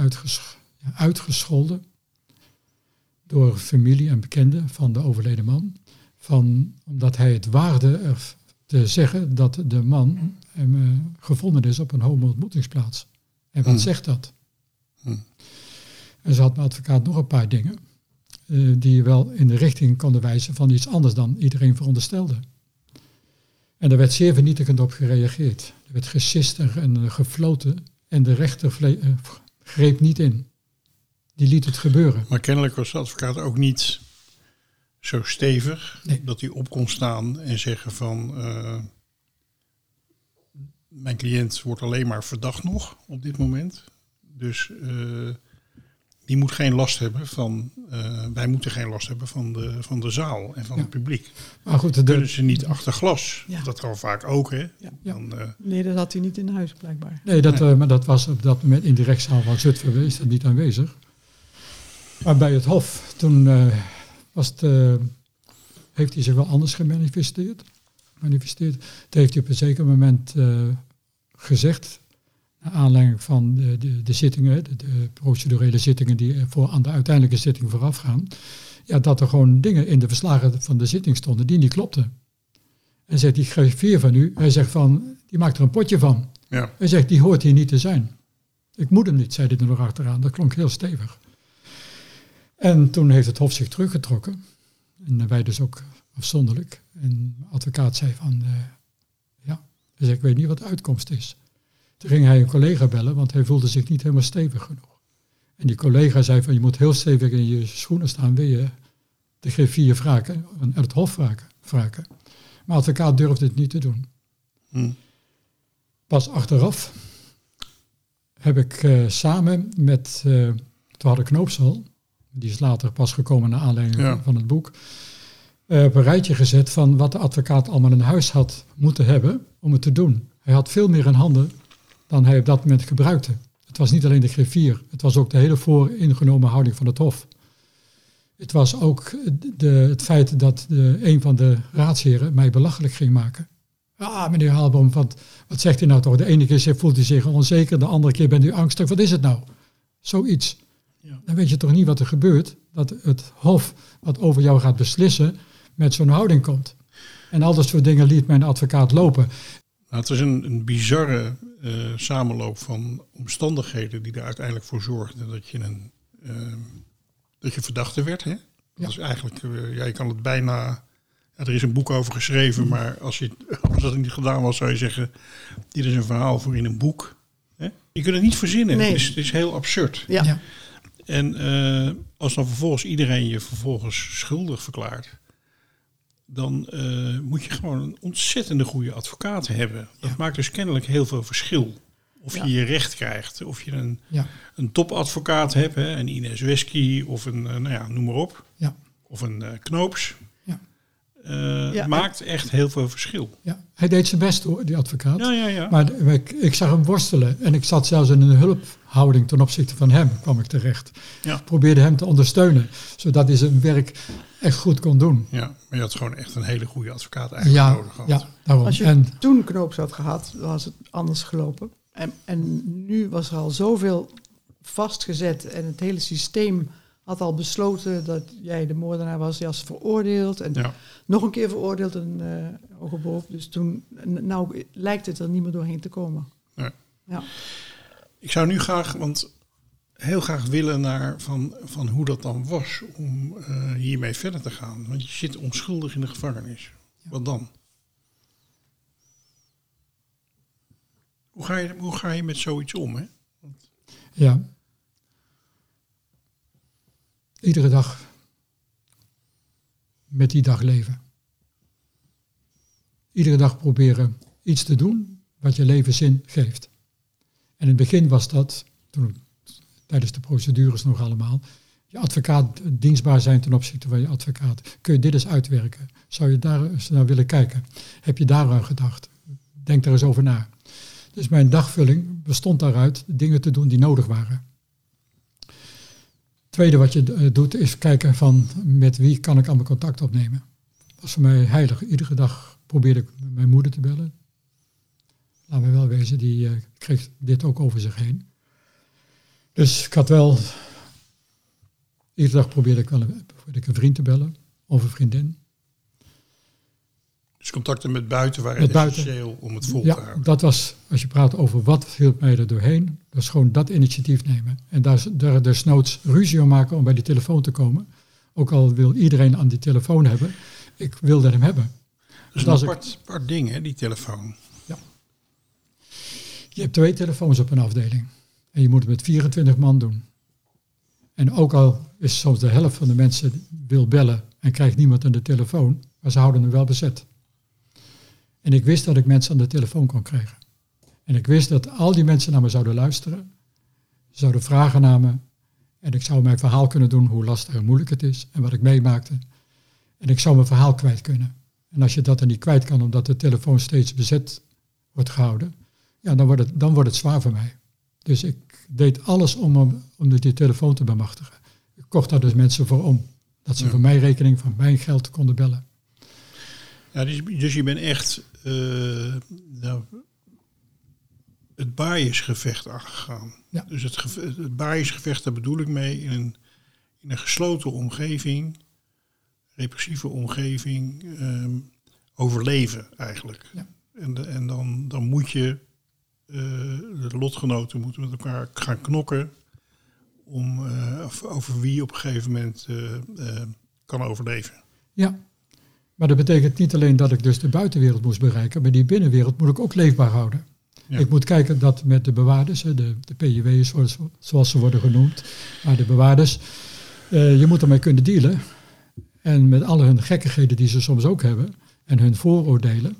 Speaker 4: uitgescholden door familie en bekenden van de overleden man. Van, omdat hij het waarde te zeggen dat de man uh, gevonden is op een homo-ontmoetingsplaats. En wat hmm. zegt dat? Hmm. En ze had mijn advocaat nog een paar dingen uh, die wel in de richting konden wijzen van iets anders dan iedereen veronderstelde. En daar werd zeer vernietigend op gereageerd. Er werd gesist en, gefloten en de rechter uh, greep niet in. Die liet het gebeuren.
Speaker 2: Maar kennelijk was de advocaat ook niet zo stevig dat hij op kon staan en zeggen van mijn cliënt wordt alleen maar verdacht nog op dit moment. Dus uh, die moet geen last hebben van, uh, wij moeten geen last hebben van de, van de zaal en van het publiek. Maar goed, de, kunnen ze niet achter glas. Ja. Dat kan vaak ook, hè? Ja.
Speaker 3: Dan, nee, dat had hij niet in huis blijkbaar.
Speaker 4: Nee, dat, nee. maar dat was op dat moment in de rechtszaal van Zutphen, is dat niet aanwezig. Maar bij het Hof, toen was het heeft hij zich wel anders gemanifesteerd. Manifesteerd. Dat heeft hij op een zeker moment uh, gezegd, naar aanleiding van de, de, de zittingen, de, de, procedurele zittingen die voor aan de uiteindelijke zitting vooraf gaan, ja, dat er gewoon dingen in de verslagen van de zitting stonden die niet klopten. En zegt die griffier van u, hij zegt van, die maakt er een potje van. Ja. Hij zegt, die hoort hier niet te zijn. Ik moet hem niet, zei hij er nog achteraan. Dat klonk heel stevig. En toen heeft het Hof zich teruggetrokken. En wij dus ook afzonderlijk. En de advocaat zei van, uh, ja, dus ik weet niet wat de uitkomst is. Toen ging hij een collega bellen, want hij voelde zich niet helemaal stevig genoeg. En die collega zei van, je moet heel stevig in je schoenen staan, wil je de griffier vragen, en het hof vragen. vragen. Maar de advocaat durfde het niet te doen. Hmm. Pas achteraf heb ik uh, samen met, uh, toen had ik Knoopsel, die is later pas gekomen naar aanleiding van het boek, op een rijtje gezet van wat de advocaat allemaal in huis had moeten hebben om het te doen. Hij had veel meer in handen dan hij op dat moment gebruikte. Het was niet alleen de griffier, het was ook de hele vooringenomen houding van het Hof. Het was ook de, het feit dat de, een van de raadsheren mij belachelijk ging maken. Ah, meneer Haalboom, wat, wat zegt u nou toch? De ene keer voelt u zich onzeker, de andere keer bent u angstig. Wat is het nou? Zoiets. Ja. Dan weet je toch niet wat er gebeurt. Dat het Hof wat over jou gaat beslissen, met zo'n houding komt. En al dat soort dingen liet mijn advocaat lopen.
Speaker 2: Nou, het is een, een bizarre uh, samenloop van omstandigheden die er uiteindelijk voor zorgden dat je een uh, dat je verdachte werd. Hè? Dat is eigenlijk, uh, ja, je kan het bijna. Ja, er is een boek over geschreven, maar als, je, <laughs> als dat niet gedaan was, zou je zeggen: dit is een verhaal voor in een boek. Hè? Je kunt het niet verzinnen. Nee. Het, is, het is heel absurd. Ja. ja. En als dan vervolgens iedereen je vervolgens schuldig verklaart, dan uh, moet je gewoon een ontzettende goede advocaat hebben. Dat maakt dus kennelijk heel veel verschil. Of je je recht krijgt, of je een, ja. een topadvocaat hebt, hè, een Ines Wesky of een, uh, nou ja, noem maar op. Ja. Of een uh, Knoops. Ja. maakt echt heel veel verschil.
Speaker 4: Ja, hij deed zijn best hoor, die advocaat. Ja, ja, ja. Maar ik, ik zag hem worstelen en ik zat zelfs in een hulphouding ten opzichte van hem, kwam ik terecht. Ja. Ik probeerde hem te ondersteunen, zodat hij zijn werk echt goed kon doen.
Speaker 2: Ja, maar je had gewoon echt een hele goede advocaat eigenlijk
Speaker 4: ja,
Speaker 2: nodig gehad.
Speaker 4: Ja, daarom.
Speaker 3: Als je en, toen knoops had gehad, was het anders gelopen. En, en nu was er al zoveel vastgezet en het hele systeem had al besloten dat jij de moordenaar was. Je was veroordeeld en nog een keer veroordeeld en uh, Dus toen, nou lijkt het er niet meer doorheen te komen. Nee.
Speaker 2: Ja. Ik zou nu graag, want heel graag willen naar van, van hoe dat dan was om uh, hiermee verder te gaan. Want je zit onschuldig in de gevangenis. Wat dan? Hoe ga je, hoe ga je met zoiets om? Hè? Want...
Speaker 4: Ja. Iedere dag met die dag leven. Iedere dag proberen iets te doen wat je leven zin geeft. En in het begin was dat, toen, tijdens de procedures nog allemaal, je advocaat dienstbaar zijn ten opzichte van je advocaat. Kun je dit eens uitwerken? Zou je daar eens naar willen kijken? Heb je daar aan gedacht? Denk er eens over na. Dus mijn dagvulling bestond daaruit dingen te doen die nodig waren. Tweede wat je eh, doet is kijken van met wie kan ik allemaal contact opnemen. Dat was voor mij heilig. Iedere dag probeerde ik mijn moeder te bellen. Laat me wel wezen, die uh, kreeg dit ook over zich heen. Dus ik had wel, iedere dag probeerde ik wel een, ik een vriend te bellen of een vriendin.
Speaker 2: Dus contacten met buiten waren met essentieel om het vol
Speaker 4: ja,
Speaker 2: te houden.
Speaker 4: dat was, als je praat over wat hielp mij er doorheen, dat is gewoon dat initiatief nemen. En daar, daar desnoods ruzie om maken om bij die telefoon te komen. Ook al wil iedereen aan die telefoon hebben, ik wilde hem hebben.
Speaker 2: Dus dat is een apart, apart ding, hè, die telefoon.
Speaker 4: Je hebt twee telefoons op een afdeling. En je moet het met 24 man doen. En ook al is soms de helft van de mensen wil bellen en krijgt niemand aan de telefoon, maar ze houden hem wel bezet. En ik wist dat ik mensen aan de telefoon kon krijgen. En ik wist dat al die mensen naar me zouden luisteren, zouden vragen naar me. En ik zou mijn verhaal kunnen doen hoe lastig en moeilijk het is en wat ik meemaakte. En ik zou mijn verhaal kwijt kunnen. En als je dat dan niet kwijt kan omdat de telefoon steeds bezet wordt gehouden, ja, dan wordt het, dan wordt het zwaar voor mij. Dus ik deed alles om, om die telefoon te bemachtigen. Ik kocht daar dus mensen voor om. Dat ze voor mijn rekening, van mijn geld konden bellen.
Speaker 2: Ja, dus, dus je bent echt uh, nou, het baaiersgevecht aangegaan. Ja. Dus het, het baaiersgevecht, daar bedoel ik mee, in een, in een gesloten omgeving, repressieve omgeving, um, overleven eigenlijk. Ja. En, en dan, dan moet je, de lotgenoten moeten met elkaar gaan knokken om uh, over wie op een gegeven moment kan overleven.
Speaker 4: Ja, maar dat betekent niet alleen dat ik dus de buitenwereld moest bereiken, maar die binnenwereld moet ik ook leefbaar houden. Ik moet kijken dat met de bewaarders, de, de PJW's zoals, zoals ze worden genoemd, maar de bewaarders, uh, je moet ermee kunnen dealen. En met alle hun gekkigheden die ze soms ook hebben en hun vooroordelen.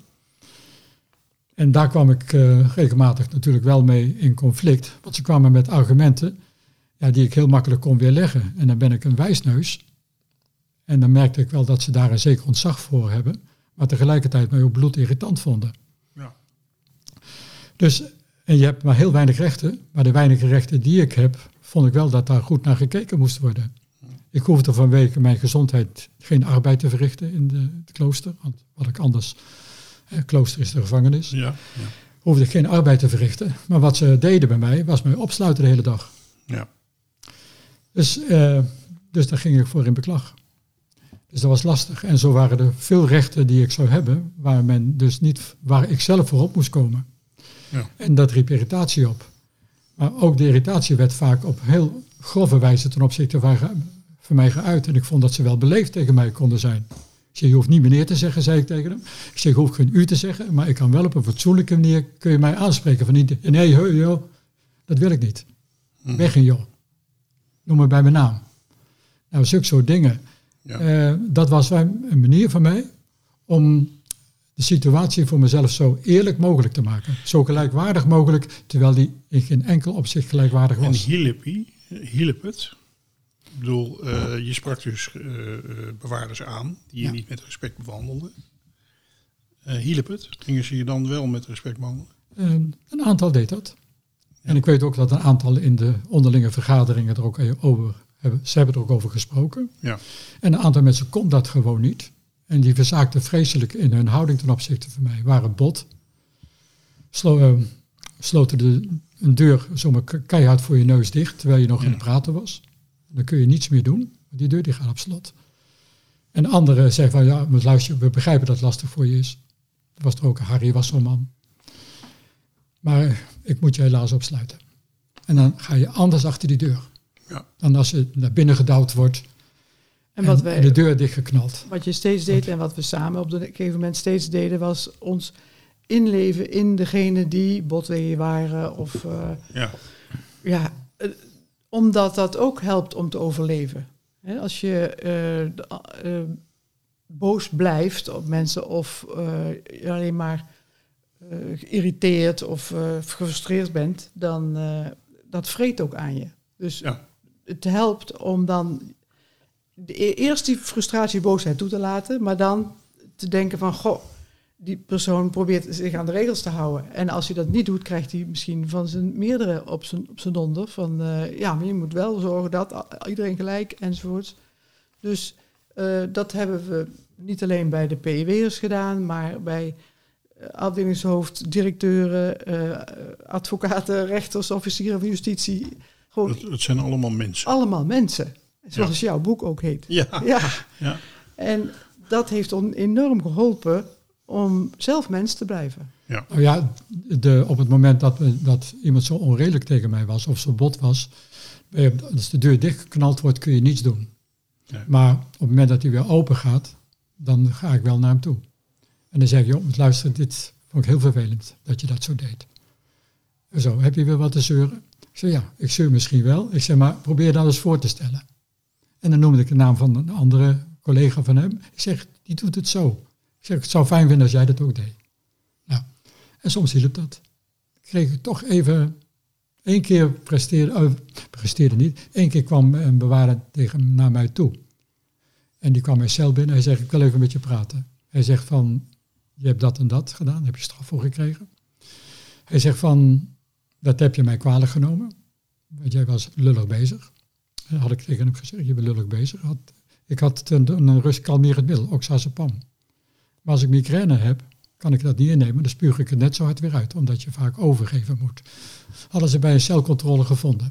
Speaker 4: En daar kwam ik uh, regelmatig natuurlijk wel mee in conflict, want ze kwamen met argumenten ja, die ik heel makkelijk kon weerleggen. En dan ben ik een wijsneus. En dan merkte ik wel dat ze daar een zeker ontzag voor hebben, maar tegelijkertijd mij ook bloedirritant vonden. Ja. Dus, en je hebt maar heel weinig rechten, maar de weinige rechten die ik heb, vond ik wel dat daar goed naar gekeken moest worden. Ik hoefde vanwege mijn gezondheid geen arbeid te verrichten in de, het klooster, want wat ik anders, klooster is de gevangenis, ja, ja. hoefde ik geen arbeid te verrichten. Maar wat ze deden bij mij, was mij opsluiten de hele dag. Ja. Dus, uh, dus daar ging ik voor in beklag. Dus dat was lastig. En zo waren er veel rechten die ik zou hebben, waar, men dus niet, waar ik zelf voor op moest komen. Ja. En dat riep irritatie op. Maar ook de irritatie werd vaak op heel grove wijze ten opzichte van, van mij geuit. En ik vond dat ze wel beleefd tegen mij konden zijn. Ik zeg, je hoeft niet meneer te zeggen, zei ik tegen hem. Ik zeg, je hoeft geen u te zeggen, maar ik kan wel op een fatsoenlijke manier, kun je mij aanspreken. Van niet, nee, he, joh, dat wil ik niet. Hm. Weg in joh. Noem me bij mijn naam. Nou, zulke soort dingen. Ja. Uh, dat was een manier van mij om de situatie voor mezelf zo eerlijk mogelijk te maken. Zo gelijkwaardig mogelijk, terwijl die in geen enkel opzicht gelijkwaardig was.
Speaker 2: En hielp, hielp het? Ik bedoel, uh, je sprak dus uh, bewaarders aan die je niet met respect behandelden. hielp het? Gingen ze je dan wel met respect behandelen?
Speaker 4: een aantal deed dat. Ja. En ik weet ook dat een aantal in de onderlinge vergaderingen er ook over ze hebben er ook over gesproken. Ja. En een aantal mensen kon dat gewoon niet. En die verzaakten vreselijk in hun houding ten opzichte van mij. Waren bot. Slo uh, sloten de, een deur zomaar keihard voor je neus dicht, terwijl je nog ja. aan het praten was. Dan kun je niets meer doen. Die deur die gaat op slot. En anderen zeggen van, ja, maar luister, we begrijpen dat het lastig voor je is. Er was er ook, Harry was zo'n man. Maar ik moet je helaas opsluiten. En dan ga je anders achter die deur. Ja. Dan als je naar binnen gedouwd wordt en, wat wij, de deur dichtgeknald.
Speaker 3: Wat je steeds deed en wat we samen op een gegeven moment steeds deden, was ons inleven in degene die botweeën waren. Of, uh, ja. ja, uh, omdat dat ook helpt om te overleven. He, als je uh, boos blijft op mensen of alleen maar eh, geïrriteerd of eh, gefrustreerd bent, dan uh, dat vreet ook aan je. Dus
Speaker 2: Ja.
Speaker 3: het helpt om dan de, e- eerst die frustratie, boosheid toe te laten, maar dan te denken van, goh, die persoon probeert zich aan de regels te houden. En als hij dat niet doet, krijgt hij misschien van zijn meerdere op zijn, op zijn donder. Van eh, ja, maar je moet wel zorgen dat iedereen gelijk enzovoorts. Dus eh, dat hebben we niet alleen bij de PEW'ers gedaan, maar bij eh, afdelingshoofd, directeuren, advocaten, rechters, officieren van justitie. Gewoon
Speaker 2: Het, het zijn allemaal mensen.
Speaker 3: allemaal mensen. Zoals jouw boek ook heet.
Speaker 2: Ja.
Speaker 3: Ja.
Speaker 2: Ja.
Speaker 3: En dat heeft ons enorm geholpen om zelf mens te blijven.
Speaker 4: Nou ja, de, op het moment dat, dat iemand zo onredelijk tegen mij was of zo bot was, eh, als de deur dichtgeknald wordt, kun je niets doen.
Speaker 2: Nee.
Speaker 4: Maar op het moment dat hij weer open gaat, dan ga ik wel naar hem toe. En dan zeg ik, joh, luister, dit vond ik heel vervelend dat je dat zo deed. En zo, heb je weer wat te zeuren? Ik zeg, ja, ik zeur misschien wel. Ik zeg, maar probeer dat eens voor te stellen. En dan noemde ik de naam van een andere collega van hem. Ik zeg, die doet het zo. Ik zeg, het zou fijn vinden als jij dat ook deed. Nou, en soms hielp dat. Kreeg ik toch even, één keer presteerde, eh, presteerde niet, één keer kwam een bewaarder tegen naar mij toe. En die kwam mijn cel binnen. Hij zegt, ik wil even met je praten. Hij zegt van, je hebt dat en dat gedaan, heb je straf voor gekregen. Hij zegt van, dat heb je mij kwalijk genomen. Want jij was lullig bezig. En had ik tegen hem gezegd, je bent lullig bezig. Ik had een, een rustkalmerend middel, oxazepam. Maar als ik migraine heb, kan ik dat niet innemen. Dan spuug ik het net zo hard weer uit, omdat je vaak overgeven moet. Hadden ze bij een celcontrole gevonden.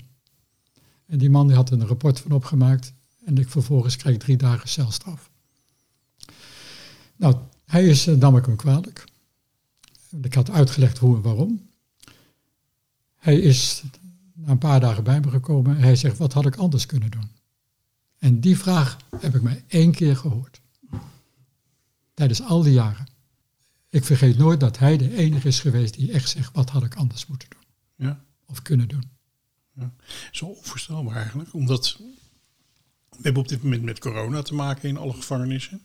Speaker 4: En die man die had een rapport van opgemaakt. En ik vervolgens kreeg drie dagen celstraf. Nou, hij is, uh, nam ik hem kwalijk. Ik had uitgelegd hoe en waarom. Hij is na een paar dagen bij me gekomen. Hij zegt, wat had ik anders kunnen doen? En die vraag heb ik maar één keer gehoord. Tijdens al die jaren. Ik vergeet nooit dat hij de enige is geweest die echt zegt, wat had ik anders moeten doen?
Speaker 2: Ja.
Speaker 4: Of kunnen doen.
Speaker 2: Zo onvoorstelbaar eigenlijk. Omdat we hebben op dit moment met corona te maken in alle gevangenissen.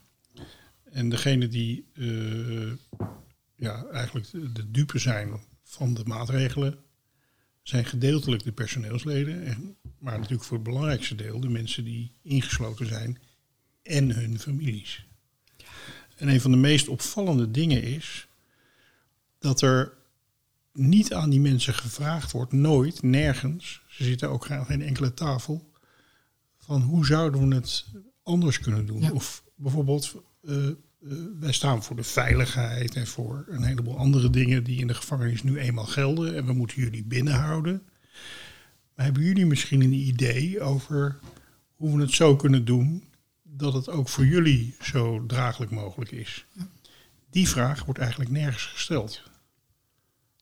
Speaker 2: En degene die uh, ja, eigenlijk de, de dupe zijn van de maatregelen, zijn gedeeltelijk de personeelsleden. En, maar natuurlijk voor het belangrijkste deel de mensen die ingesloten zijn en hun families. En een van de meest opvallende dingen is dat er niet aan die mensen gevraagd wordt, nooit, nergens, ze zitten ook aan geen enkele tafel, van hoe zouden we het anders kunnen doen? Ja. Of bijvoorbeeld, uh, uh, wij staan voor de veiligheid en voor een heleboel andere dingen die in de gevangenis nu eenmaal gelden en we moeten jullie binnenhouden. Maar hebben jullie misschien een idee over hoe we het zo kunnen doen dat het ook voor jullie zo draaglijk mogelijk is? Die vraag wordt eigenlijk nergens gesteld.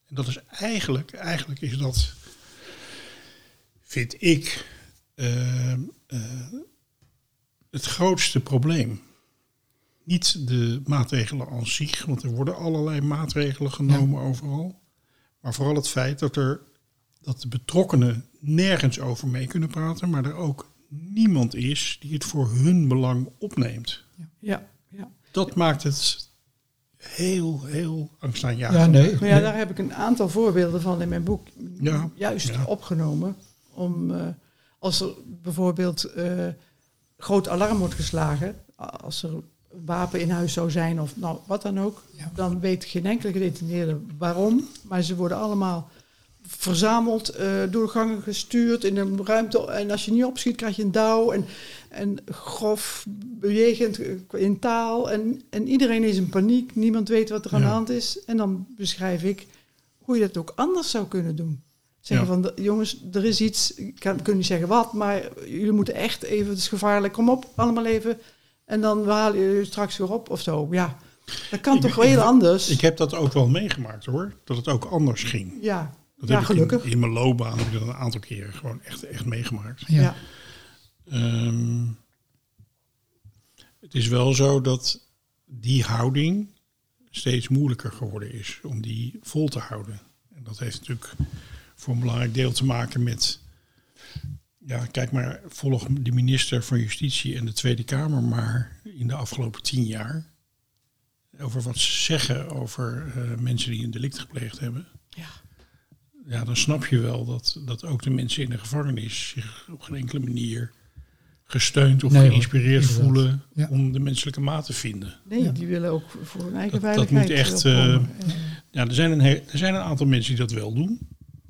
Speaker 2: En dat is eigenlijk, eigenlijk is dat, vind ik, uh, uh, het grootste probleem. Niet de maatregelen aan zich, want er worden allerlei maatregelen genomen ja. overal. Maar vooral het feit dat, er, dat de betrokkenen nergens over mee kunnen praten, maar er ook niemand is die het voor hun belang opneemt.
Speaker 3: Ja, ja.
Speaker 2: Dat maakt het heel, heel angstaanjagend.
Speaker 4: Ja, nee,
Speaker 3: maar ja, daar heb ik een aantal voorbeelden van in mijn boek
Speaker 2: ja,
Speaker 3: juist
Speaker 2: ja.
Speaker 3: opgenomen. Om uh, als er bijvoorbeeld uh, groot alarm wordt geslagen, als er een wapen in huis zou zijn of nou, wat dan ook, ja. dan weet geen enkele gedetineerde waarom. Maar ze worden allemaal verzameld, uh, door gangen gestuurd in een ruimte. En als je niet opschiet, krijg je een douw. En, en grof, bejegend in taal. En, en iedereen is in paniek. Niemand weet wat er aan de hand is. En dan beschrijf ik hoe je dat ook anders zou kunnen doen. Zeggen ja. van, jongens, er is iets. Ik kan, niet zeggen wat, maar jullie moeten echt even, het is gevaarlijk. Kom op, allemaal even. En dan halen jullie straks weer op of zo. Ja, dat kan
Speaker 2: ik,
Speaker 3: toch wel heel anders.
Speaker 2: Ik heb dat ook wel meegemaakt hoor. Dat het ook anders ging.
Speaker 3: Ja,
Speaker 2: dat
Speaker 3: ja,
Speaker 2: heb
Speaker 3: gelukkig.
Speaker 2: Ik in, in, mijn loopbaan heb ik dat een aantal keren gewoon echt, echt meegemaakt.
Speaker 3: Ja. ja.
Speaker 2: Um, het is wel zo dat die houding steeds moeilijker geworden is om die vol te houden. En dat heeft natuurlijk voor een belangrijk deel te maken met. Ja, kijk maar, volg de minister van Justitie en de Tweede Kamer maar in de afgelopen tien jaar. over wat ze zeggen over eh, mensen die een delict gepleegd hebben.
Speaker 3: Ja.
Speaker 2: Ja, dan snap je wel dat, dat ook de mensen in de gevangenis zich op geen enkele manier gesteund of
Speaker 4: Nee,
Speaker 2: geïnspireerd voelen
Speaker 4: Ja.
Speaker 2: om de menselijke maat te vinden.
Speaker 3: Nee,
Speaker 4: Ja.
Speaker 3: die willen ook voor hun eigen
Speaker 2: Dat- dat
Speaker 3: veiligheid
Speaker 2: moet echt,
Speaker 3: opkomen. En,
Speaker 2: Ja, er zijn een, er zijn een aantal mensen die dat wel doen.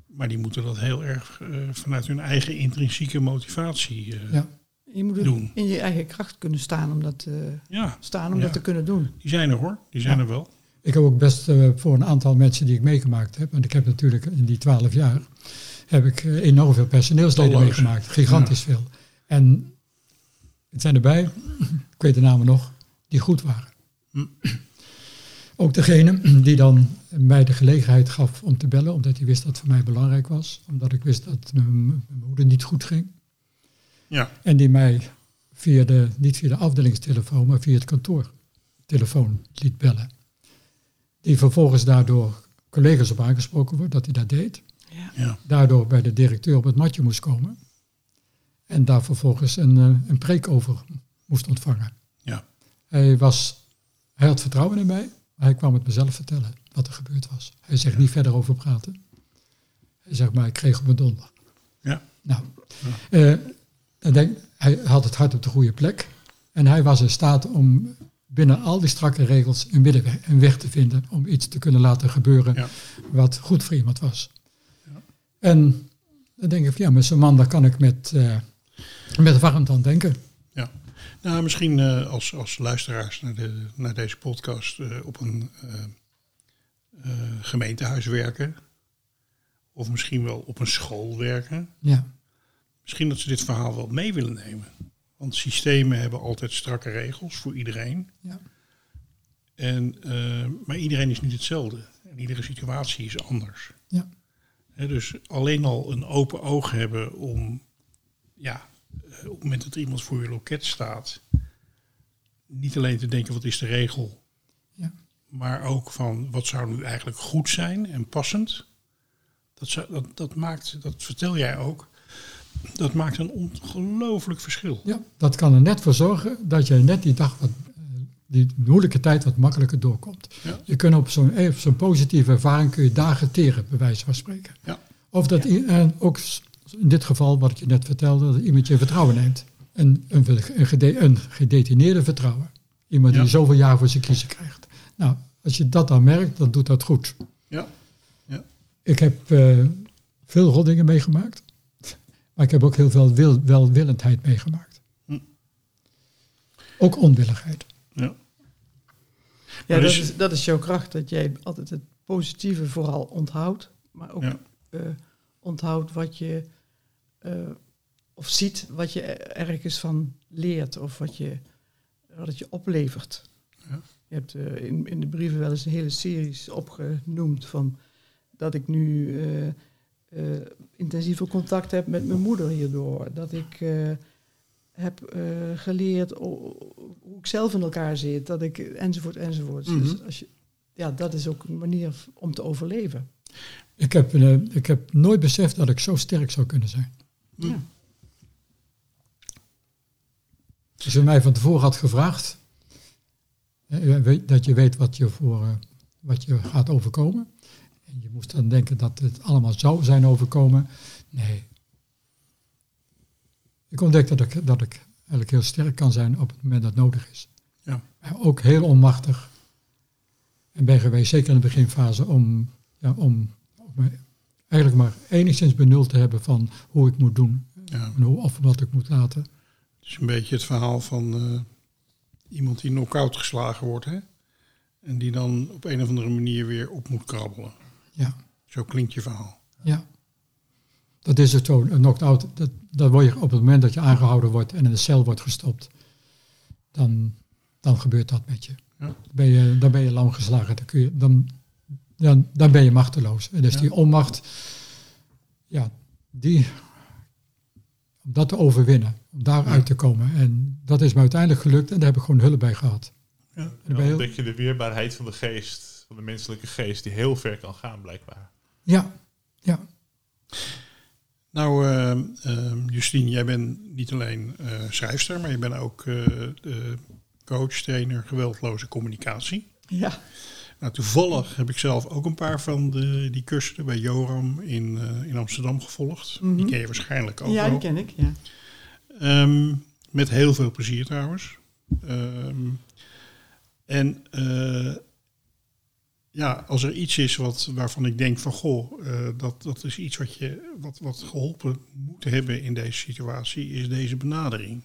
Speaker 2: Maar die moeten dat heel erg eh, vanuit hun eigen intrinsieke motivatie eh,
Speaker 4: Ja.
Speaker 3: je moet het
Speaker 2: doen.
Speaker 3: in je eigen kracht kunnen staan om dat, eh,
Speaker 2: Ja,
Speaker 3: staan om
Speaker 2: Ja.
Speaker 3: dat te kunnen doen.
Speaker 2: die zijn er hoor. Die zijn
Speaker 4: Ja.
Speaker 2: er wel.
Speaker 4: Ik heb ook best eh, voor een aantal mensen die ik meegemaakt heb, want ik heb natuurlijk in die twaalf jaar, heb ik eh, enorm veel personeelsleden meegemaakt. Gigantisch veel. En het zijn erbij, ik weet de namen nog, die goed waren. Ook degene die dan mij de gelegenheid gaf om te bellen, omdat hij wist dat het voor mij belangrijk was. Omdat ik wist dat mijn mijn moeder niet goed ging.
Speaker 2: Ja,
Speaker 4: En die mij via de, niet via de afdelingstelefoon, maar via het kantoortelefoon liet bellen. Die vervolgens daardoor collega's op aangesproken wordt dat hij dat deed.
Speaker 3: Ja.
Speaker 2: ja,
Speaker 4: Daardoor bij de directeur op het matje moest komen. En daar vervolgens een, eh, een preek over moest ontvangen.
Speaker 2: ja.
Speaker 4: Hij, was, hij had vertrouwen in mij, maar hij kwam het mezelf vertellen wat er gebeurd was. Hij zegt niet verder over praten. Hij zegt maar, ik kreeg op mijn donder.
Speaker 2: Ja.
Speaker 4: Nou, eh, dan denk, hij had het hart op de goede plek. En hij was in staat om binnen al die strakke regels een middenweg een weg te vinden om iets te kunnen laten gebeuren
Speaker 2: Ja.
Speaker 4: wat goed voor iemand was. En dan denk ik, ja, met zo'n man daar kan ik met, eh met warmte aan denken.
Speaker 2: Ja. Nou, misschien eh, als, als luisteraars naar, de, naar deze podcast eh, op een eh, eh, gemeentehuis werken. Of misschien wel op een school werken.
Speaker 4: Ja,
Speaker 2: Misschien dat ze dit verhaal wel mee willen nemen. Want systemen hebben altijd strakke regels voor iedereen.
Speaker 4: ja,
Speaker 2: En, eh, maar iedereen is niet hetzelfde. En iedere situatie is anders.
Speaker 4: ja,
Speaker 2: dus alleen al een open oog hebben om, ja, eh, op het moment dat iemand voor je loket staat, niet alleen te denken wat is de regel,
Speaker 4: ja.
Speaker 2: maar ook van wat zou nu eigenlijk goed zijn en passend. Dat, zou, dat, dat maakt, dat vertel jij ook, dat maakt een ongelooflijk verschil.
Speaker 4: Ja, dat kan er net voor zorgen dat je net die dag, wat, eh, die moeilijke tijd wat makkelijker doorkomt.
Speaker 2: Ja.
Speaker 4: Je kunt op zo'n eh, op zo'n positieve ervaring kun je dagen teren, bij wijze van spreken.
Speaker 2: Ja.
Speaker 4: Of dat en ook in dit geval, wat ik je net vertelde, dat iemand je vertrouwen neemt. Een, een, een, gede- een gedetineerde vertrouwen. Iemand
Speaker 2: Ja.
Speaker 4: die zoveel jaar voor zijn kiezen krijgt. Nou, als je dat dan merkt, dan doet dat goed.
Speaker 2: Ja,
Speaker 4: Ik heb eh, veel rotdingen meegemaakt. Maar ik heb ook heel veel wil, welwillendheid meegemaakt.
Speaker 2: Hm.
Speaker 4: Ook onwilligheid.
Speaker 2: ja.
Speaker 3: Ja,
Speaker 2: Maar
Speaker 3: dat
Speaker 2: dus-
Speaker 3: is, dat is jouw kracht, dat jij altijd het positieve vooral onthoudt, maar ook
Speaker 2: Ja.
Speaker 3: eh, onthoudt wat je, eh, of ziet wat je er- ergens van leert, of wat, je, wat het je oplevert.
Speaker 2: Ja.
Speaker 3: Je hebt eh, in, in de brieven wel eens een hele series opgenoemd van dat ik nu eh intensiever contact heb met mijn moeder hierdoor. Dat ik eh, heb eh, geleerd hoe ik zelf in elkaar zit, dat ik enzovoort enzovoort.
Speaker 2: Mhm.
Speaker 3: Dus als je, ja, dat is ook een manier om te overleven.
Speaker 4: Ik heb, eh, ik heb nooit beseft dat ik zo sterk zou kunnen zijn.
Speaker 3: Ja.
Speaker 4: Als je mij van tevoren had gevraagd, dat je weet wat je, voor, wat je gaat overkomen. En je moest dan denken dat het allemaal zou zijn overkomen. Nee. Ik ontdek dat ik, dat ik eigenlijk heel sterk kan zijn op het moment dat het nodig is.
Speaker 2: Ja.
Speaker 4: Maar ook heel onmachtig. En ben geweest, zeker in de beginfase, om, ja, om, eigenlijk maar enigszins benul te hebben van hoe ik moet doen.
Speaker 2: Ja.
Speaker 4: En hoe, of wat ik moet laten.
Speaker 2: Het is een beetje het verhaal van eh, iemand die knock-out geslagen wordt. Hè? En die dan op een of andere manier weer op moet krabbelen.
Speaker 4: Ja.
Speaker 2: Zo klinkt je verhaal.
Speaker 4: Ja. Dat is het zo. Een knocked-out, dat, dat word je op het moment dat je aangehouden wordt en in de cel wordt gestopt, dan, dan gebeurt dat met je.
Speaker 2: Ja.
Speaker 4: Dan, ben je dan ben je lam geslagen. Dan, kun je, dan, dan, dan ben je machteloos. En dus
Speaker 2: Ja.
Speaker 4: die onmacht, ja, die, om dat te overwinnen, om daaruit te komen. En dat is me uiteindelijk gelukt en daar heb ik gewoon hulp bij gehad.
Speaker 2: Ja.
Speaker 4: En dan
Speaker 1: ontdek je de weerbaarheid van de geest, van de menselijke geest, die heel ver kan gaan blijkbaar.
Speaker 4: ja, ja,
Speaker 2: Nou, eh, Justine, jij bent niet alleen eh, schrijfster, maar je bent ook eh, coach, trainer, geweldloze communicatie.
Speaker 3: Ja.
Speaker 2: Nou, toevallig heb ik zelf ook een paar van de, die cursussen bij Joram in, eh, in Amsterdam gevolgd. Die
Speaker 3: Mhm.
Speaker 2: ken je waarschijnlijk ook
Speaker 3: ja,
Speaker 2: wel.
Speaker 3: die ken ik. Ja.
Speaker 2: Ehm, met heel veel plezier trouwens. Ehm, en eh, ja, als er iets is wat, waarvan ik denk van goh, eh, dat, dat is iets wat, je, wat, wat geholpen moet hebben in deze situatie, is deze benadering.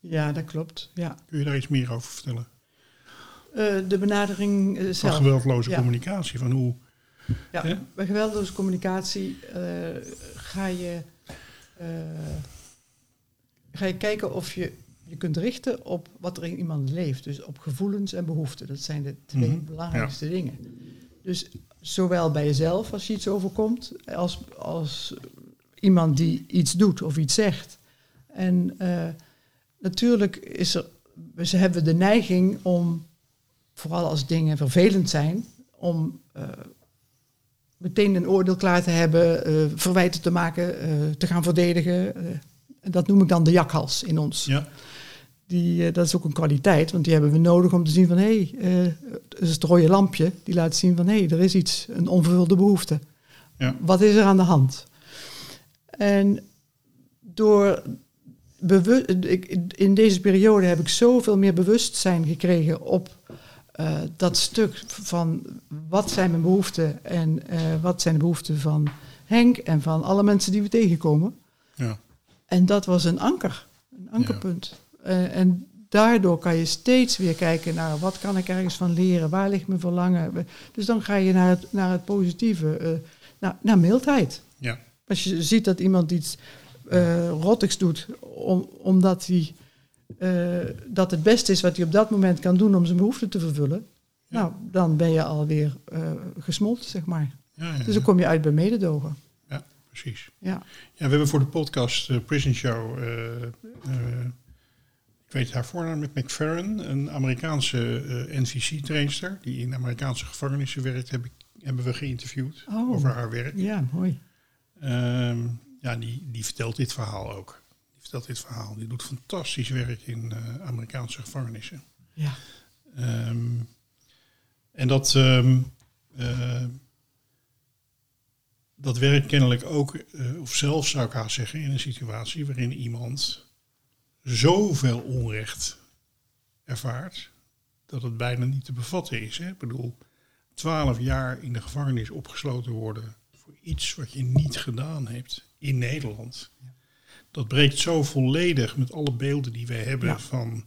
Speaker 3: ja, dat klopt. Ja.
Speaker 2: Kun je daar iets meer over vertellen?
Speaker 3: Eh, de benadering eh,
Speaker 2: Van
Speaker 3: zelf.
Speaker 2: geweldloze
Speaker 3: Ja.
Speaker 2: communicatie, van hoe...
Speaker 3: Ja,
Speaker 2: Hè?
Speaker 3: bij geweldloze communicatie ga, je, ga je kijken of je je kunt richten op wat er in iemand leeft. Dus op gevoelens en behoeften. Dat zijn de twee
Speaker 2: Mhm,
Speaker 3: belangrijkste dingen. Dus zowel bij jezelf als je iets overkomt, als, als iemand die iets doet of iets zegt. En eh, natuurlijk is er, ze hebben de neiging om, vooral als dingen vervelend zijn, om eh, meteen een oordeel klaar te hebben, eh, verwijten te maken, te gaan verdedigen. En dat noem ik dan de jakhals in ons.
Speaker 2: Ja,
Speaker 3: Die, eh, dat is ook een kwaliteit, want die hebben we nodig om te zien van hé, hey, eh, het is het rode lampje, die laat zien van hé, hey, er is iets, een onvervulde behoefte.
Speaker 2: Ja.
Speaker 3: Wat is er aan de hand? En door bewu- ik, in deze periode heb ik zoveel meer bewustzijn gekregen op eh, dat stuk van wat zijn mijn behoeften en wat zijn de behoeften van Henk en van alle mensen die we tegenkomen.
Speaker 2: ja,
Speaker 3: En dat was een anker, een ankerpunt. Eh, en daardoor kan je steeds weer kijken naar wat kan ik ergens van leren, waar ligt mijn verlangen. Dus dan ga je naar het, naar het positieve, eh, naar, naar mildheid.
Speaker 2: ja,
Speaker 3: Als je ziet dat iemand iets eh rottigs doet, om, omdat hij, dat het beste is wat hij op dat moment kan doen om zijn behoeften te vervullen,
Speaker 2: Ja.
Speaker 3: nou, dan ben je alweer gesmolten, zeg maar.
Speaker 2: ja, ja,
Speaker 3: Dus dan kom je uit bij mededogen.
Speaker 2: ja, precies.
Speaker 3: Ja.
Speaker 2: Ja, we hebben voor de podcast Prison Show, ik weet haar voornaam met McFerrin, een Amerikaanse eh, NVC-trainster die in Amerikaanse gevangenissen werkt, heb ik, hebben we geïnterviewd
Speaker 3: Oh.
Speaker 2: over haar werk.
Speaker 3: ja, mooi.
Speaker 2: Ehm, ja, die, die vertelt dit verhaal ook. Die vertelt dit verhaal. Die doet fantastisch werk in eh, Amerikaanse gevangenissen.
Speaker 3: Ja.
Speaker 2: Ehm, en dat, ehm, eh, dat werkt kennelijk ook, of zelfs zou ik haast zeggen, in een situatie waarin iemand zoveel onrecht ervaart, dat het bijna niet te bevatten is. Hè? Ik bedoel, twaalf jaar in de gevangenis opgesloten worden voor iets wat je niet gedaan hebt in Nederland. Dat breekt zo volledig met alle beelden die wij hebben
Speaker 3: Ja.
Speaker 2: van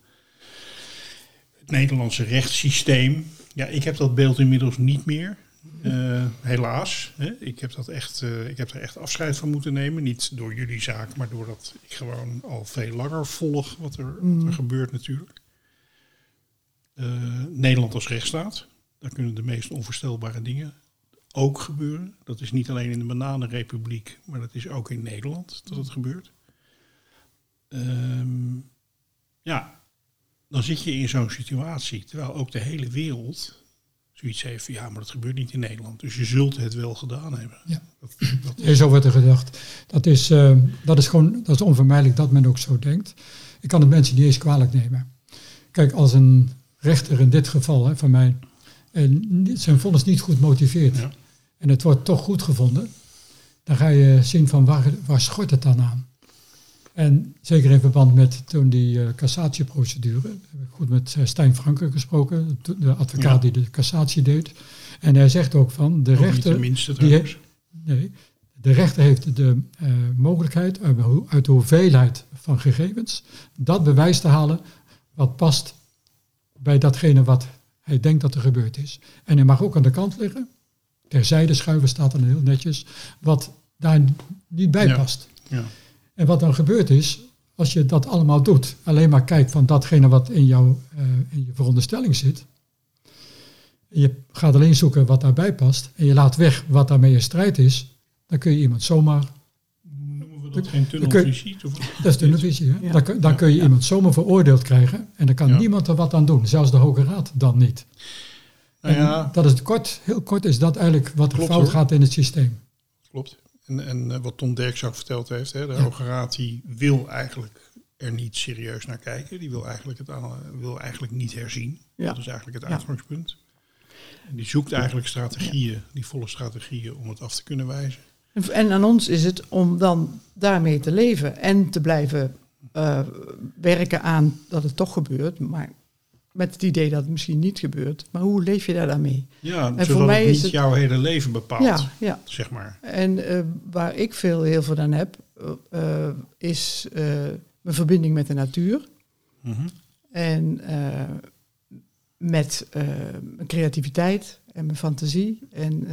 Speaker 2: het Nederlandse rechtssysteem. Ja, ik heb dat beeld inmiddels niet meer. Eh, helaas. Hè. Ik, heb dat echt, eh, ik heb er echt afscheid van moeten nemen. Niet door jullie zaak, maar doordat ik gewoon al veel langer volg wat er, wat er
Speaker 3: Mhm.
Speaker 2: gebeurt natuurlijk. Eh, Nederland als rechtsstaat. Daar kunnen de meest onvoorstelbare dingen ook gebeuren. Dat is niet alleen in de Bananenrepubliek, maar dat is ook in Nederland dat het gebeurt. Ehm, ja, dan zit je in zo'n situatie, terwijl ook de hele wereld zoiets heeft van ja, maar dat gebeurt niet in Nederland. Dus je zult het wel gedaan hebben.
Speaker 4: Ja.
Speaker 2: Dat,
Speaker 4: zo wordt er gedacht. Dat is, eh, dat is gewoon dat is onvermijdelijk dat men ook zo denkt. Ik kan het mensen niet eens kwalijk nemen. Kijk, als een rechter in dit geval hè, van mij en niet- zijn vonnis niet goed motiveert
Speaker 2: Ja.
Speaker 4: en het wordt toch goed gevonden, dan ga je zien van waar, waar schort het dan aan. En zeker in verband met toen die eh, cassatieprocedure, heb ik goed met eh, Stijn Franken gesproken, de- advocaat
Speaker 2: Ja.
Speaker 4: die de cassatie deed. En hij zegt ook van de
Speaker 2: ook
Speaker 4: rechter.
Speaker 2: de minste
Speaker 4: die. Nee, de rechter heeft de eh, mogelijkheid uit, uit de hoeveelheid van gegevens dat bewijs te halen wat past bij datgene wat hij denkt dat er gebeurd is. En hij mag ook aan de kant liggen, terzijde schuiven staat dan heel netjes, wat daar niet bij
Speaker 2: Ja.
Speaker 4: past.
Speaker 2: Ja.
Speaker 4: En wat dan gebeurd is, als je dat allemaal doet, alleen maar kijkt van datgene wat in, jouw, eh, in je veronderstelling zit, en je gaat alleen zoeken wat daarbij past, en je laat weg wat daarmee in strijd is, dan kun je iemand zomaar,
Speaker 2: Noemen we dat geen tunnelvisie? <laughs>
Speaker 4: Dat is de visie, hè?
Speaker 3: Ja.
Speaker 4: dan, kun- dan kun je iemand zomaar veroordeeld krijgen, en dan kan
Speaker 2: Ja.
Speaker 4: niemand er wat aan doen, zelfs de Hoge Raad dan niet.
Speaker 2: Nou
Speaker 4: dat is kort, heel kort is dat eigenlijk wat er
Speaker 2: Klopt,
Speaker 4: fout
Speaker 2: hoor.
Speaker 4: gaat in het systeem.
Speaker 2: klopt. En, en eh, wat Tom Derks ook verteld heeft, hè, de
Speaker 4: Ja.
Speaker 2: Hoge Raad die wil eigenlijk er niet serieus naar kijken. Die wil eigenlijk, het aan, wil eigenlijk niet herzien.
Speaker 3: Ja.
Speaker 2: Dat is eigenlijk het uitgangspunt. En die zoekt eigenlijk strategieën, die volle strategieën om het af te kunnen wijzen.
Speaker 3: En- En aan ons is het om dan daarmee te leven en te blijven eh, werken aan dat het toch gebeurt, maar met het idee dat het misschien niet gebeurt. Maar hoe leef je daar dan mee?
Speaker 2: Ja,
Speaker 3: voor
Speaker 2: zodat
Speaker 3: mij
Speaker 2: het
Speaker 3: is het-
Speaker 2: jouw hele leven bepaalt,
Speaker 3: Ja, ja.
Speaker 2: zeg maar.
Speaker 3: En eh, waar ik veel heel veel aan heb, eh, is eh, mijn verbinding met de natuur.
Speaker 2: Mhm.
Speaker 3: En met mijn creativiteit en mijn fantasie. En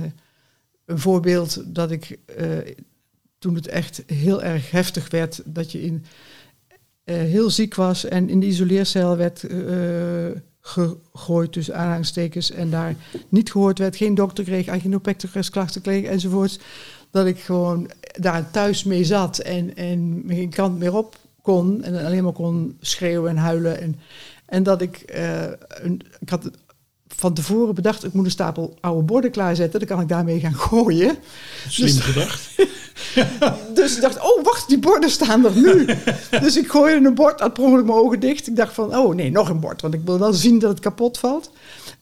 Speaker 3: een voorbeeld dat ik toen het echt heel erg heftig werd, dat je in, heel ziek was en in de isoleercel werd eh, gegooid tussen aanhalingstekens en daar niet gehoord werd, geen dokter kreeg, Acinopectorus klachten kreeg enzovoorts. Dat ik gewoon daar thuis mee zat en, en geen kant meer op kon en alleen maar kon schreeuwen en huilen. En, en dat ik, eh, een, ik had van tevoren bedacht, ik moet een stapel oude borden klaarzetten, dan kan ik daarmee gaan gooien.
Speaker 2: Slim
Speaker 3: Dus-
Speaker 2: gedacht. <laughs>
Speaker 3: Dus ik dacht, oh wacht, die borden staan er nu. dus ik gooide een bord, had per ongeluk mijn ogen dicht. Ik dacht van, oh nee, nog een bord, want ik wil wel zien dat het kapot valt.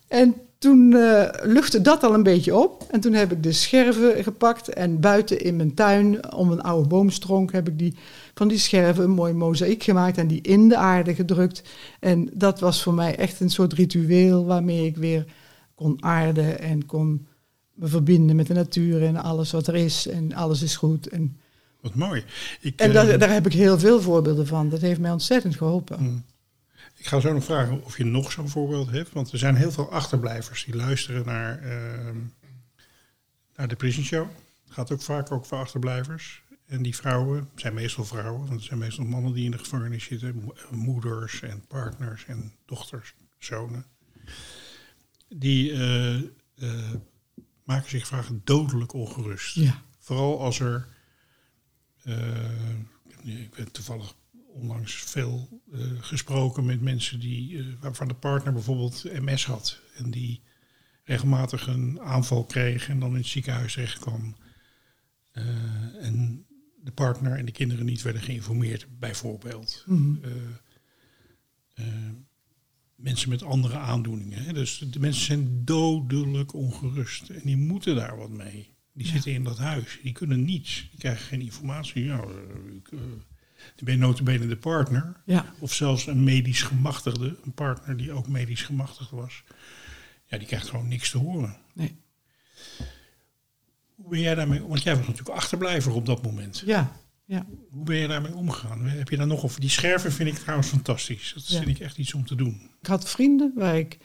Speaker 3: En toen eh, luchtte dat al een beetje op. En toen heb ik de scherven gepakt en buiten in mijn tuin, om een oude boomstronk, heb ik die, van die scherven een mooi mozaïek gemaakt en die in de aarde gedrukt. En dat was voor mij echt een soort ritueel waarmee ik weer kon aarden en kon me verbinden met de natuur en alles wat er is en alles is goed. En,
Speaker 2: Wat mooi. Ik,
Speaker 3: en
Speaker 2: eh,
Speaker 3: daar, daar heb ik heel veel voorbeelden van. Dat heeft mij ontzettend geholpen.
Speaker 2: Mm. Ik ga zo nog vragen of je nog zo'n voorbeeld hebt. Want er zijn heel veel achterblijvers die luisteren naar, ehm, naar de Prison Show. Het gaat ook vaak ook voor achterblijvers. En die vrouwen zijn meestal vrouwen, want het zijn meestal mannen die in de gevangenis zitten. mo- Moeders en partners en dochters, zonen. Die eh, eh, maken zich vaak dodelijk ongerust.
Speaker 3: Ja.
Speaker 2: Vooral als er. eh, ik ben toevallig onlangs veel eh, gesproken met mensen die, eh, waarvan de partner bijvoorbeeld MS had. En die regelmatig een aanval kreeg en dan in het ziekenhuis terecht kwam. Eh, en de partner en de kinderen niet werden geïnformeerd, bijvoorbeeld.
Speaker 3: Mhm.
Speaker 2: Eh, eh, mensen met andere aandoeningen. Hè? Dus de mensen zijn dodelijk ongerust. En die moeten daar wat mee. Die
Speaker 3: Ja.
Speaker 2: zitten in dat huis. Die kunnen niets. Die krijgen geen informatie. Ja, ik, eh, die ben je notabene de partner.
Speaker 3: Ja.
Speaker 2: Of zelfs een medisch gemachtigde. Een partner die ook medisch gemachtigd was. Ja, die krijgt gewoon niks te horen.
Speaker 3: Nee.
Speaker 2: Hoe ben jij daarmee... Want jij was natuurlijk achterblijver op dat moment.
Speaker 3: Ja. Ja.
Speaker 2: Hoe ben je daarmee omgegaan? Heb je daar nog over? Die scherven vind ik trouwens fantastisch. Dat
Speaker 3: Ja.
Speaker 2: vind ik echt iets om te doen.
Speaker 3: Ik had vrienden waar ik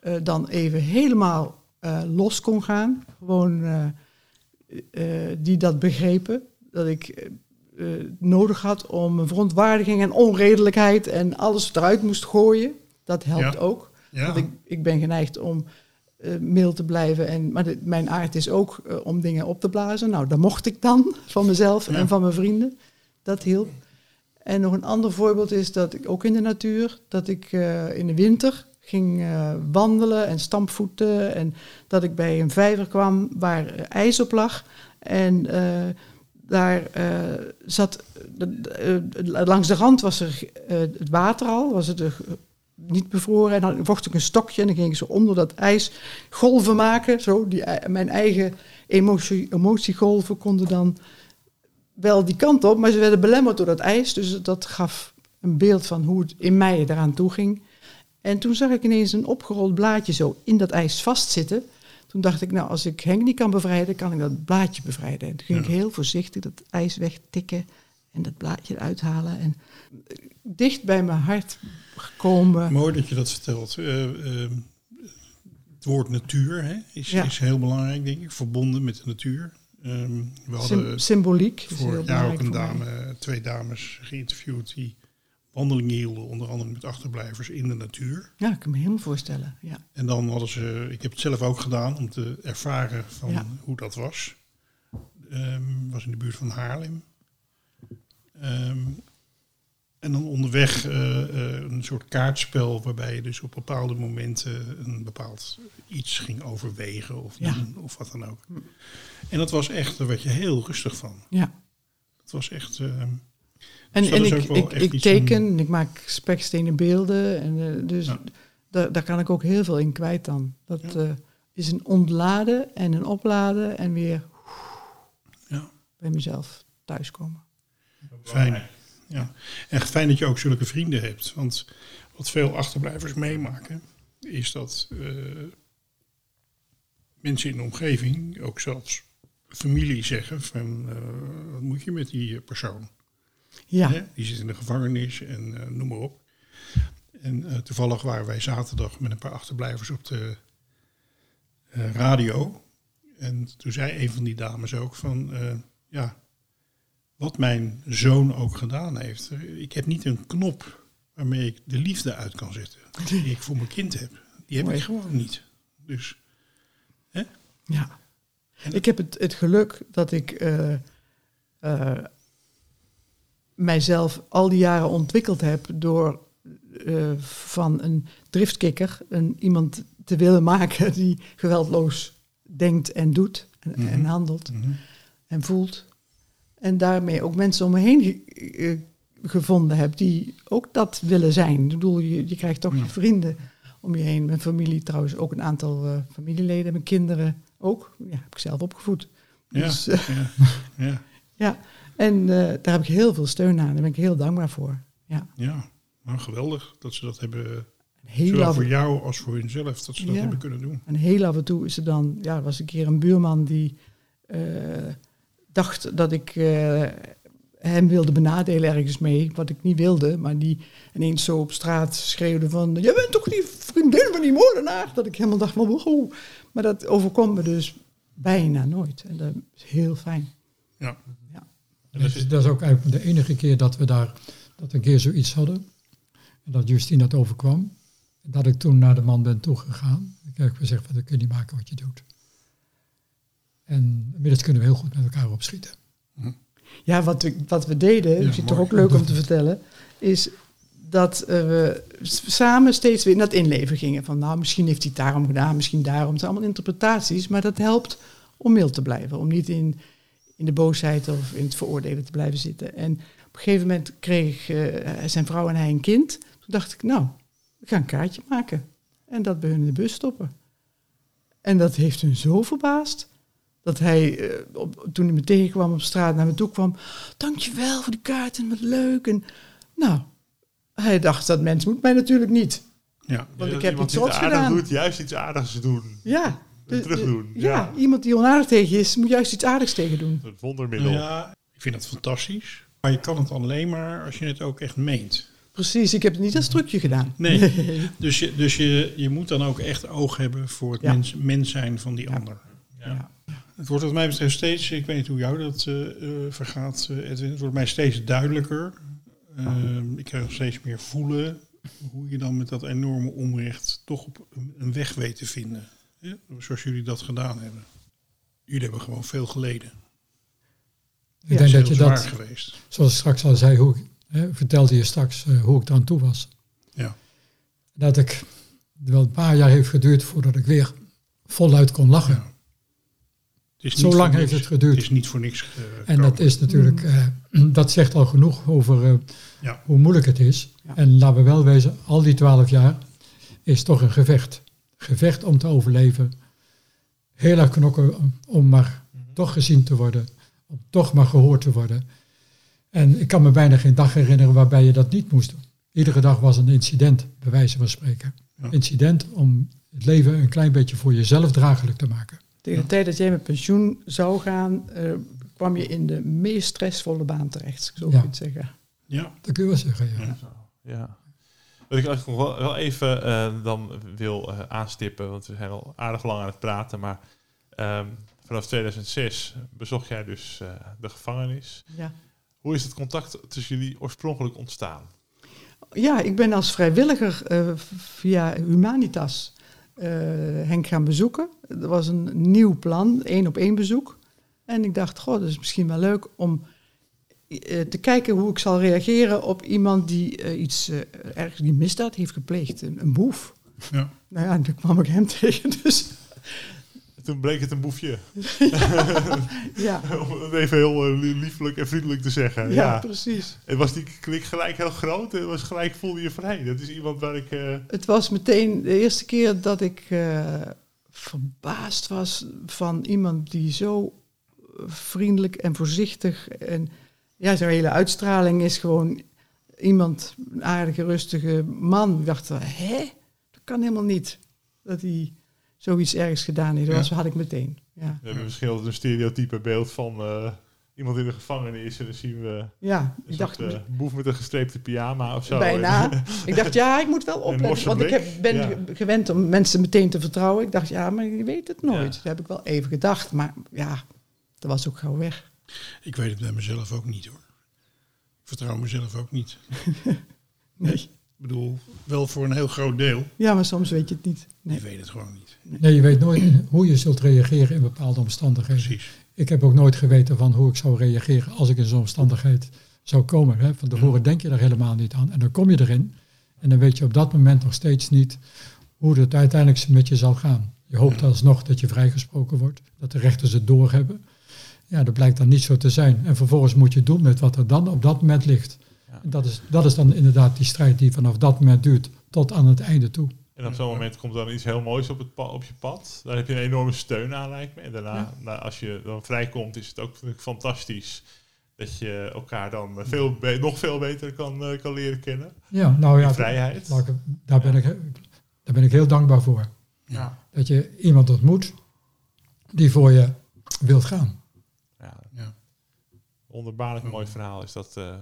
Speaker 3: eh, dan even helemaal eh, los kon gaan. Gewoon eh, die dat begrepen. Dat ik nodig had om verontwaardiging en onredelijkheid en alles eruit moest gooien. Dat helpt
Speaker 2: Ja.
Speaker 3: ook.
Speaker 2: Ja,
Speaker 3: Want ik, ik ben geneigd om mild te blijven. En, maar mijn aard is ook eh, om dingen op te blazen. Nou, dat mocht ik dan <laughs> van mezelf
Speaker 2: Ja.
Speaker 3: en van mijn vrienden. Dat hielp. En nog een ander voorbeeld is dat ik ook in de natuur, dat ik eh, in de winter ging wandelen en stampvoeten. En dat ik bij een vijver kwam waar ijs op lag. En daar zat, langs de rand was er het water al, was het niet bevroren. En dan vocht ik een stokje en dan ging ik zo onder dat ijs golven maken. Zo, die, mijn eigen emotie, emotiegolven konden dan wel die kant op, maar ze werden belemmerd door dat ijs. Dus dat gaf een beeld van hoe het in mij eraan toe ging. En toen zag ik ineens een opgerold blaadje zo in dat ijs vastzitten. Toen dacht ik, nou, als ik Henk niet kan bevrijden, kan ik dat blaadje bevrijden. En toen ging
Speaker 2: Ja.
Speaker 3: ik heel voorzichtig dat ijs wegtikken en dat blaadje eruit halen. En eh, dicht bij mijn hart gekomen.
Speaker 2: Mooi dat je dat vertelt. Eh, eh, het woord natuur hè, is,
Speaker 3: Ja.
Speaker 2: is heel belangrijk, denk ik. Verbonden met de natuur. Ehm, we hadden
Speaker 3: Sym- symboliek
Speaker 2: vorig jaar ook een
Speaker 3: voor
Speaker 2: dame, twee dames geïnterviewd die wandelingen hielden, onder andere met achterblijvers in de natuur.
Speaker 3: Ja, ik kan me helemaal voorstellen. Ja.
Speaker 2: En dan hadden ze, ik heb het zelf ook gedaan om te ervaren van
Speaker 3: Ja.
Speaker 2: hoe dat was. Ehm was in de buurt van Haarlem. Ehm, en dan onderweg eh, eh, een soort kaartspel waarbij je dus op bepaalde momenten een bepaald iets ging overwegen of
Speaker 3: Ja.
Speaker 2: doen of wat dan ook. En dat was echt, daar werd je heel rustig van.
Speaker 3: ja.
Speaker 2: Het was echt. ehm,
Speaker 3: En,
Speaker 2: Dus dat
Speaker 3: en ik, ik, teken,
Speaker 2: om-
Speaker 3: en ik maak spekstenen beelden. En, eh, dus
Speaker 2: Ja.
Speaker 3: daar, daar kan ik ook heel veel in kwijt dan. Dat,
Speaker 2: Ja.
Speaker 3: is een ontladen en een opladen en weer
Speaker 2: Ja.
Speaker 3: bij mezelf thuiskomen.
Speaker 2: Fijn. Ja. En fijn dat je ook zulke vrienden hebt. Want wat veel achterblijvers meemaken, is dat eh, mensen in de omgeving, ook zelfs familie, zeggen van eh, wat moet je met die eh, persoon?
Speaker 3: Ja,
Speaker 2: Hè? Die zit in de gevangenis en eh, noem maar op. En eh, toevallig waren wij zaterdag met een paar achterblijvers op de eh, radio. En toen zei een van die dames ook van, eh, ja, wat mijn zoon ook gedaan heeft. Ik heb niet een knop waarmee ik de liefde uit kan zetten. Die ik voor mijn kind heb. Die heb
Speaker 3: Mooi.
Speaker 2: ik gewoon niet. Dus
Speaker 3: ja. Ik heb het, het geluk dat ik eh, eh, mijzelf al die jaren ontwikkeld heb door eh, van een driftkikker een, iemand te willen maken <laughs> die geweldloos denkt en doet en,
Speaker 2: Mhm.
Speaker 3: en handelt
Speaker 2: mhm.
Speaker 3: en voelt. En daarmee ook mensen om me heen eh, gevonden heb die ook dat willen zijn. Ik bedoel, je, je krijgt toch
Speaker 2: Ja.
Speaker 3: je vrienden om je heen. Mijn familie trouwens, ook een aantal eh, familieleden, mijn kinderen ook. Ja, heb ik zelf opgevoed.
Speaker 2: ja,
Speaker 3: Dus, eh,
Speaker 2: ja, ja, <laughs>
Speaker 3: ja, en daar heb ik heel veel steun aan. Daar ben ik heel dankbaar voor. Ja,
Speaker 2: ja. Nou, geweldig dat ze dat hebben
Speaker 3: heel
Speaker 2: Zowel
Speaker 3: af,
Speaker 2: voor jou als voor hunzelf, dat ze dat
Speaker 3: Ja.
Speaker 2: hebben kunnen doen.
Speaker 3: en heel af en toe is er dan... Ja, er was een keer een buurman die dacht dat ik eh, hem wilde benadelen ergens mee. Wat ik niet wilde, maar die ineens zo op straat schreeuwde van... Jij bent toch die vriendin van die moordenaar? Dat ik helemaal dacht van... Wow. Maar dat overkomt me dus bijna nooit. En dat is heel fijn.
Speaker 2: Ja.
Speaker 1: En
Speaker 4: Dat
Speaker 1: dus-
Speaker 4: is, dat is ook eigenlijk de enige keer dat we daar dat we een keer zoiets hadden. En dat Justine dat overkwam. Dat ik toen naar de man ben toegegaan. Ik heb gezegd, van, dat kun je niet maken wat je doet. En inmiddels kunnen we heel goed met elkaar opschieten.
Speaker 3: Ja, wat we, wat we deden,
Speaker 2: Ja,
Speaker 3: dat is toch ook leuk om te vertellen, is dat we samen steeds weer in dat inleven gingen. Van nou, misschien heeft hij het daarom gedaan, misschien daarom. Het zijn allemaal interpretaties, maar dat helpt om mild te blijven. Om niet in, in de boosheid of in het veroordelen te blijven zitten. En op een gegeven moment kreeg eh, zijn vrouw en hij een kind. Toen dacht ik, nou, we gaan een kaartje maken. En dat bij hun in de bus stoppen. En dat heeft hun zo verbaasd. Dat hij, eh, op, toen hij me tegenkwam op straat, naar me toe kwam. Dankjewel voor die kaart en wat leuk. En, nou, hij dacht, dat mens moet mij natuurlijk niet.
Speaker 2: Ja,
Speaker 3: Want
Speaker 1: Ja,
Speaker 3: ik heb iets rots
Speaker 1: aardig
Speaker 3: gedaan.
Speaker 1: doet, juist iets aardigs doen.
Speaker 3: Ja.
Speaker 1: En terugdoen,
Speaker 3: ja.
Speaker 1: ja.
Speaker 3: iemand die onaardig tegen je is, moet juist iets aardigs tegen doen.
Speaker 1: Het wondermiddel.
Speaker 2: ja, ik vind dat fantastisch. Maar je kan het alleen maar als je het ook echt meent.
Speaker 3: Precies, ik heb het niet als trucje gedaan.
Speaker 2: Nee. <laughs> Dus, je, dus je, je moet dan ook echt oog hebben voor het
Speaker 3: Ja.
Speaker 2: mens, mens zijn van die
Speaker 3: Ja.
Speaker 2: ander.
Speaker 3: Ja.
Speaker 2: Het wordt wat mij betreft steeds, ik weet niet hoe jou dat eh, eh, vergaat eh, Edwin, het wordt mij steeds duidelijker. Ehm, ik krijg nog steeds meer voelen hoe je dan met dat enorme onrecht toch op een, weg weet te vinden. Ja, zoals jullie dat gedaan hebben. Jullie hebben gewoon veel geleden.
Speaker 4: Ik
Speaker 3: Ja,
Speaker 4: denk dat je dat,
Speaker 2: geweest.
Speaker 4: zoals ik straks al zei, hoe, ik- hè, vertelde je straks hoe ik eraan toe was.
Speaker 2: Ja.
Speaker 4: Dat ik wel een paar jaar heeft geduurd voordat ik weer voluit kon lachen.
Speaker 2: Ja. Is
Speaker 4: Zo lang heeft
Speaker 2: niks-
Speaker 4: het geduurd.
Speaker 2: Het is niet voor niks
Speaker 4: En dat is natuurlijk, eh, dat zegt al genoeg over eh,
Speaker 2: Ja.
Speaker 4: hoe moeilijk het is.
Speaker 3: Ja.
Speaker 4: En laten we wel wezen, al die twaalf jaar is toch een gevecht. Gevecht om te overleven. Heel erg knokken om, om maar toch gezien te worden. Om toch maar gehoord te worden. En ik kan me bijna geen dag herinneren waarbij je dat niet moest doen. Iedere dag was een incident, bij wijze van spreken.
Speaker 2: Ja.
Speaker 4: Incident om het leven een klein beetje voor jezelf draaglijk te maken.
Speaker 3: Tegen de tijd dat jij met pensioen zou gaan, eh, kwam je in de meest stressvolle baan terecht. Zo
Speaker 4: Ja.
Speaker 3: kun je het zeggen.
Speaker 2: Ja,
Speaker 4: Dat kun je wel zeggen, ja.
Speaker 2: Ja.
Speaker 1: Ja. Wat ik eigenlijk nog wel, even eh, dan wil eh, aanstippen, want we zijn al aardig lang aan het praten, maar ehm, vanaf 2006 bezocht jij dus eh, de gevangenis.
Speaker 3: Ja.
Speaker 1: Hoe is het contact tussen jullie oorspronkelijk ontstaan?
Speaker 3: Ja, ik ben als vrijwilliger eh, via Humanitas Henk gaan bezoeken. Er was een nieuw plan, één op één bezoek. En ik dacht, goh, dat is misschien wel leuk om eh, te kijken hoe ik zal reageren op iemand die eh, iets eh, ergens die misdaad heeft gepleegd, een, een boef.
Speaker 2: ja.
Speaker 3: Nou ja, en toen kwam ik hem <laughs> tegen, dus
Speaker 1: Toen bleek het een boefje. <laughs>
Speaker 3: ja, <laughs>
Speaker 1: Om het even heel eh, lie- liefelijk en vriendelijk te zeggen.
Speaker 3: ja,
Speaker 1: Ja.
Speaker 3: precies.
Speaker 1: En was die klik gelijk heel groot? En was gelijk voelde je vrij? Dat is iemand waar ik... eh,
Speaker 3: Het was meteen de eerste keer dat ik eh, verbaasd was van iemand die zo vriendelijk en voorzichtig en ja, zijn hele uitstraling is gewoon iemand, een aardige, rustige man. Ik dacht, hè? Dat kan helemaal niet. Dat hij zoiets ergens gedaan heeft. Dat
Speaker 2: Ja.
Speaker 3: had ik meteen. Ja,
Speaker 1: We hebben misschien altijd een stereotype beeld van eh, iemand in de gevangenis. En dan zien we
Speaker 3: ja ik dacht
Speaker 1: soort, eh, boef met een gestreepte pyjama of zo.
Speaker 3: bijna. ik dacht, ja, ik moet wel <laughs> opletten. Want ik heb, ben
Speaker 1: Ja.
Speaker 3: gewend om mensen meteen te vertrouwen. Ik dacht, ja, maar je weet het nooit.
Speaker 1: Ja.
Speaker 3: Dat heb ik wel even gedacht. Maar ja, dat was ook gauw weg.
Speaker 2: Ik weet het bij mezelf ook niet hoor. Ik vertrouw mezelf ook niet. <laughs>
Speaker 3: Nee.
Speaker 2: Ik bedoel, wel voor een heel groot deel.
Speaker 3: Ja, maar soms weet je het niet. Nee.
Speaker 2: Ik weet het gewoon niet.
Speaker 4: Nee, je weet nooit hoe je zult reageren in bepaalde omstandigheden.
Speaker 2: Precies.
Speaker 4: Ik heb ook nooit geweten van hoe ik zou reageren als ik in zo'n omstandigheid zou komen. Hè. Van tevoren denk je daar helemaal niet aan. En dan kom je erin en dan weet je op dat moment nog steeds niet hoe het uiteindelijk met je zal gaan. Je hoopt alsnog dat je vrijgesproken wordt, dat de rechters het doorhebben. Ja, dat blijkt dan niet zo te zijn. En vervolgens moet je doen met wat er dan op dat moment ligt. En dat, is, dat is dan inderdaad die strijd die vanaf dat moment duurt tot aan het einde toe.
Speaker 1: En op zo'n moment komt dan iets heel moois op, het pa- op je pad. Daar heb je een enorme steun aan, lijkt me. En daarna,
Speaker 4: Ja.
Speaker 1: nou, als je dan vrijkomt, is het ook fantastisch dat je elkaar dan eh, veel be- nog veel beter kan, eh, kan leren kennen.
Speaker 4: Ja, nou
Speaker 1: Die
Speaker 4: ja,
Speaker 1: vrijheid.
Speaker 4: daar, ben ik, daar ben ik heel dankbaar voor.
Speaker 1: Ja.
Speaker 4: Dat je iemand ontmoet die voor je wilt gaan.
Speaker 1: Ja.
Speaker 2: Ja.
Speaker 1: Wonderbaarlijk mooi verhaal is dat. eh,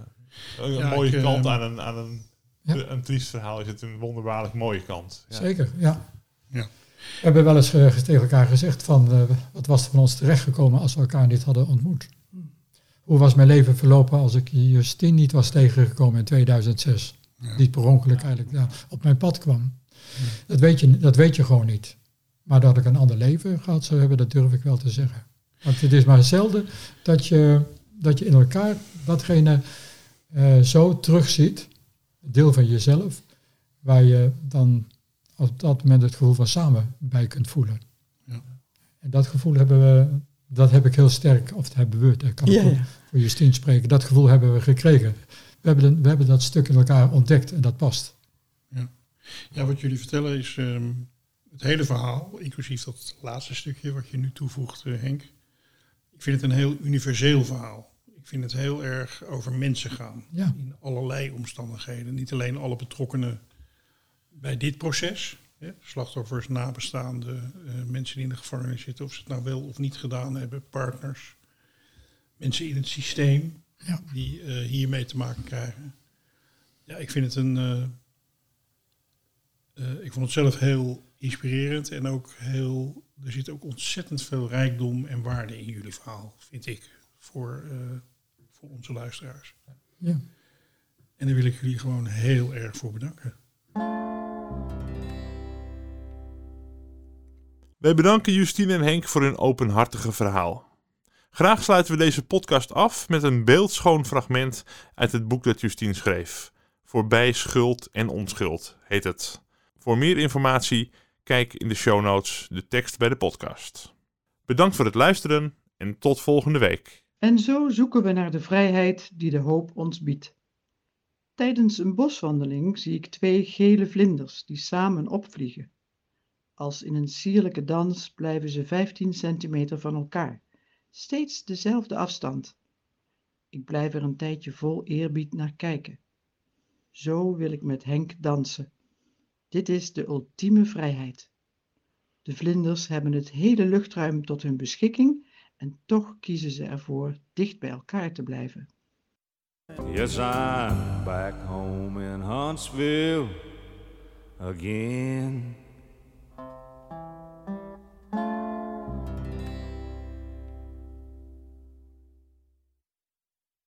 Speaker 1: een
Speaker 2: Ja,
Speaker 1: mooie
Speaker 2: ik,
Speaker 1: kant
Speaker 2: eh,
Speaker 1: aan een, aan een,
Speaker 4: Ja.
Speaker 1: een triest verhaal is het een wonderbaarlijk mooie kant. Ja.
Speaker 4: Zeker, ja.
Speaker 2: Ja.
Speaker 4: We hebben wel eens eh, tegen elkaar gezegd van eh, wat was er van ons terechtgekomen als we elkaar niet hadden ontmoet. Hoe was mijn leven verlopen als ik Justine niet was tegengekomen in 2006?
Speaker 2: Ja.
Speaker 4: Die per ongeluk eigenlijk ja, op mijn pad kwam. Dat, weet je, dat weet je gewoon niet. Maar dat ik een ander leven gehad zou hebben, dat durf ik wel te zeggen. Want het is maar zelden dat je, dat je in elkaar datgene eh, zo terugziet, deel van jezelf, waar je dan op dat moment het gevoel van samen bij kunt voelen.
Speaker 2: Ja.
Speaker 4: En dat gevoel hebben we, dat heb ik heel sterk, of dat hebben we, dat kan ik
Speaker 3: Ja,
Speaker 4: ook
Speaker 3: ja.
Speaker 4: voor Justine spreken, dat gevoel hebben we gekregen. We hebben, een- we hebben dat stuk in elkaar ontdekt en dat past.
Speaker 2: Ja, wat jullie vertellen is ehm, het hele verhaal, inclusief dat laatste stukje wat je nu toevoegt, eh, Henk. Ik vind het een heel universeel verhaal. Ik vind het heel erg over mensen gaan.
Speaker 4: Ja.
Speaker 2: In allerlei omstandigheden. Niet alleen alle betrokkenen bij dit proces. Hè, slachtoffers, nabestaanden, eh, mensen die in de gevangenis zitten, of ze het nou wel of niet gedaan hebben, partners. Mensen in het systeem
Speaker 4: Ja.
Speaker 2: die eh, hiermee te maken krijgen. Ja, ik vind het een. eh, ik vond het zelf heel inspirerend en ook heel. Er zit ook ontzettend veel rijkdom en waarde in jullie verhaal, vind ik, voor, voor onze luisteraars.
Speaker 4: Ja.
Speaker 2: En daar wil ik jullie gewoon heel erg voor bedanken.
Speaker 1: Wij bedanken Justine en Henk voor hun openhartige verhaal. Graag sluiten we deze podcast af met een beeldschoon fragment uit het boek dat Justine schreef. Voorbij schuld en onschuld heet het. Voor meer informatie kijk in de show notes de tekst bij de podcast. Bedankt voor het luisteren en tot volgende week.
Speaker 3: En zo zoeken we naar de vrijheid die de hoop ons biedt. Tijdens een boswandeling zie ik twee gele vlinders die samen opvliegen. Als in een sierlijke dans blijven ze 15 centimeter van elkaar, steeds dezelfde afstand. Ik blijf er een tijdje vol eerbied naar kijken. Zo wil ik met Henk dansen. Dit is de ultieme vrijheid. De vlinders hebben het hele luchtruim tot hun beschikking en toch kiezen ze ervoor dicht bij elkaar te blijven.
Speaker 5: Yes, back home in Huntsville again.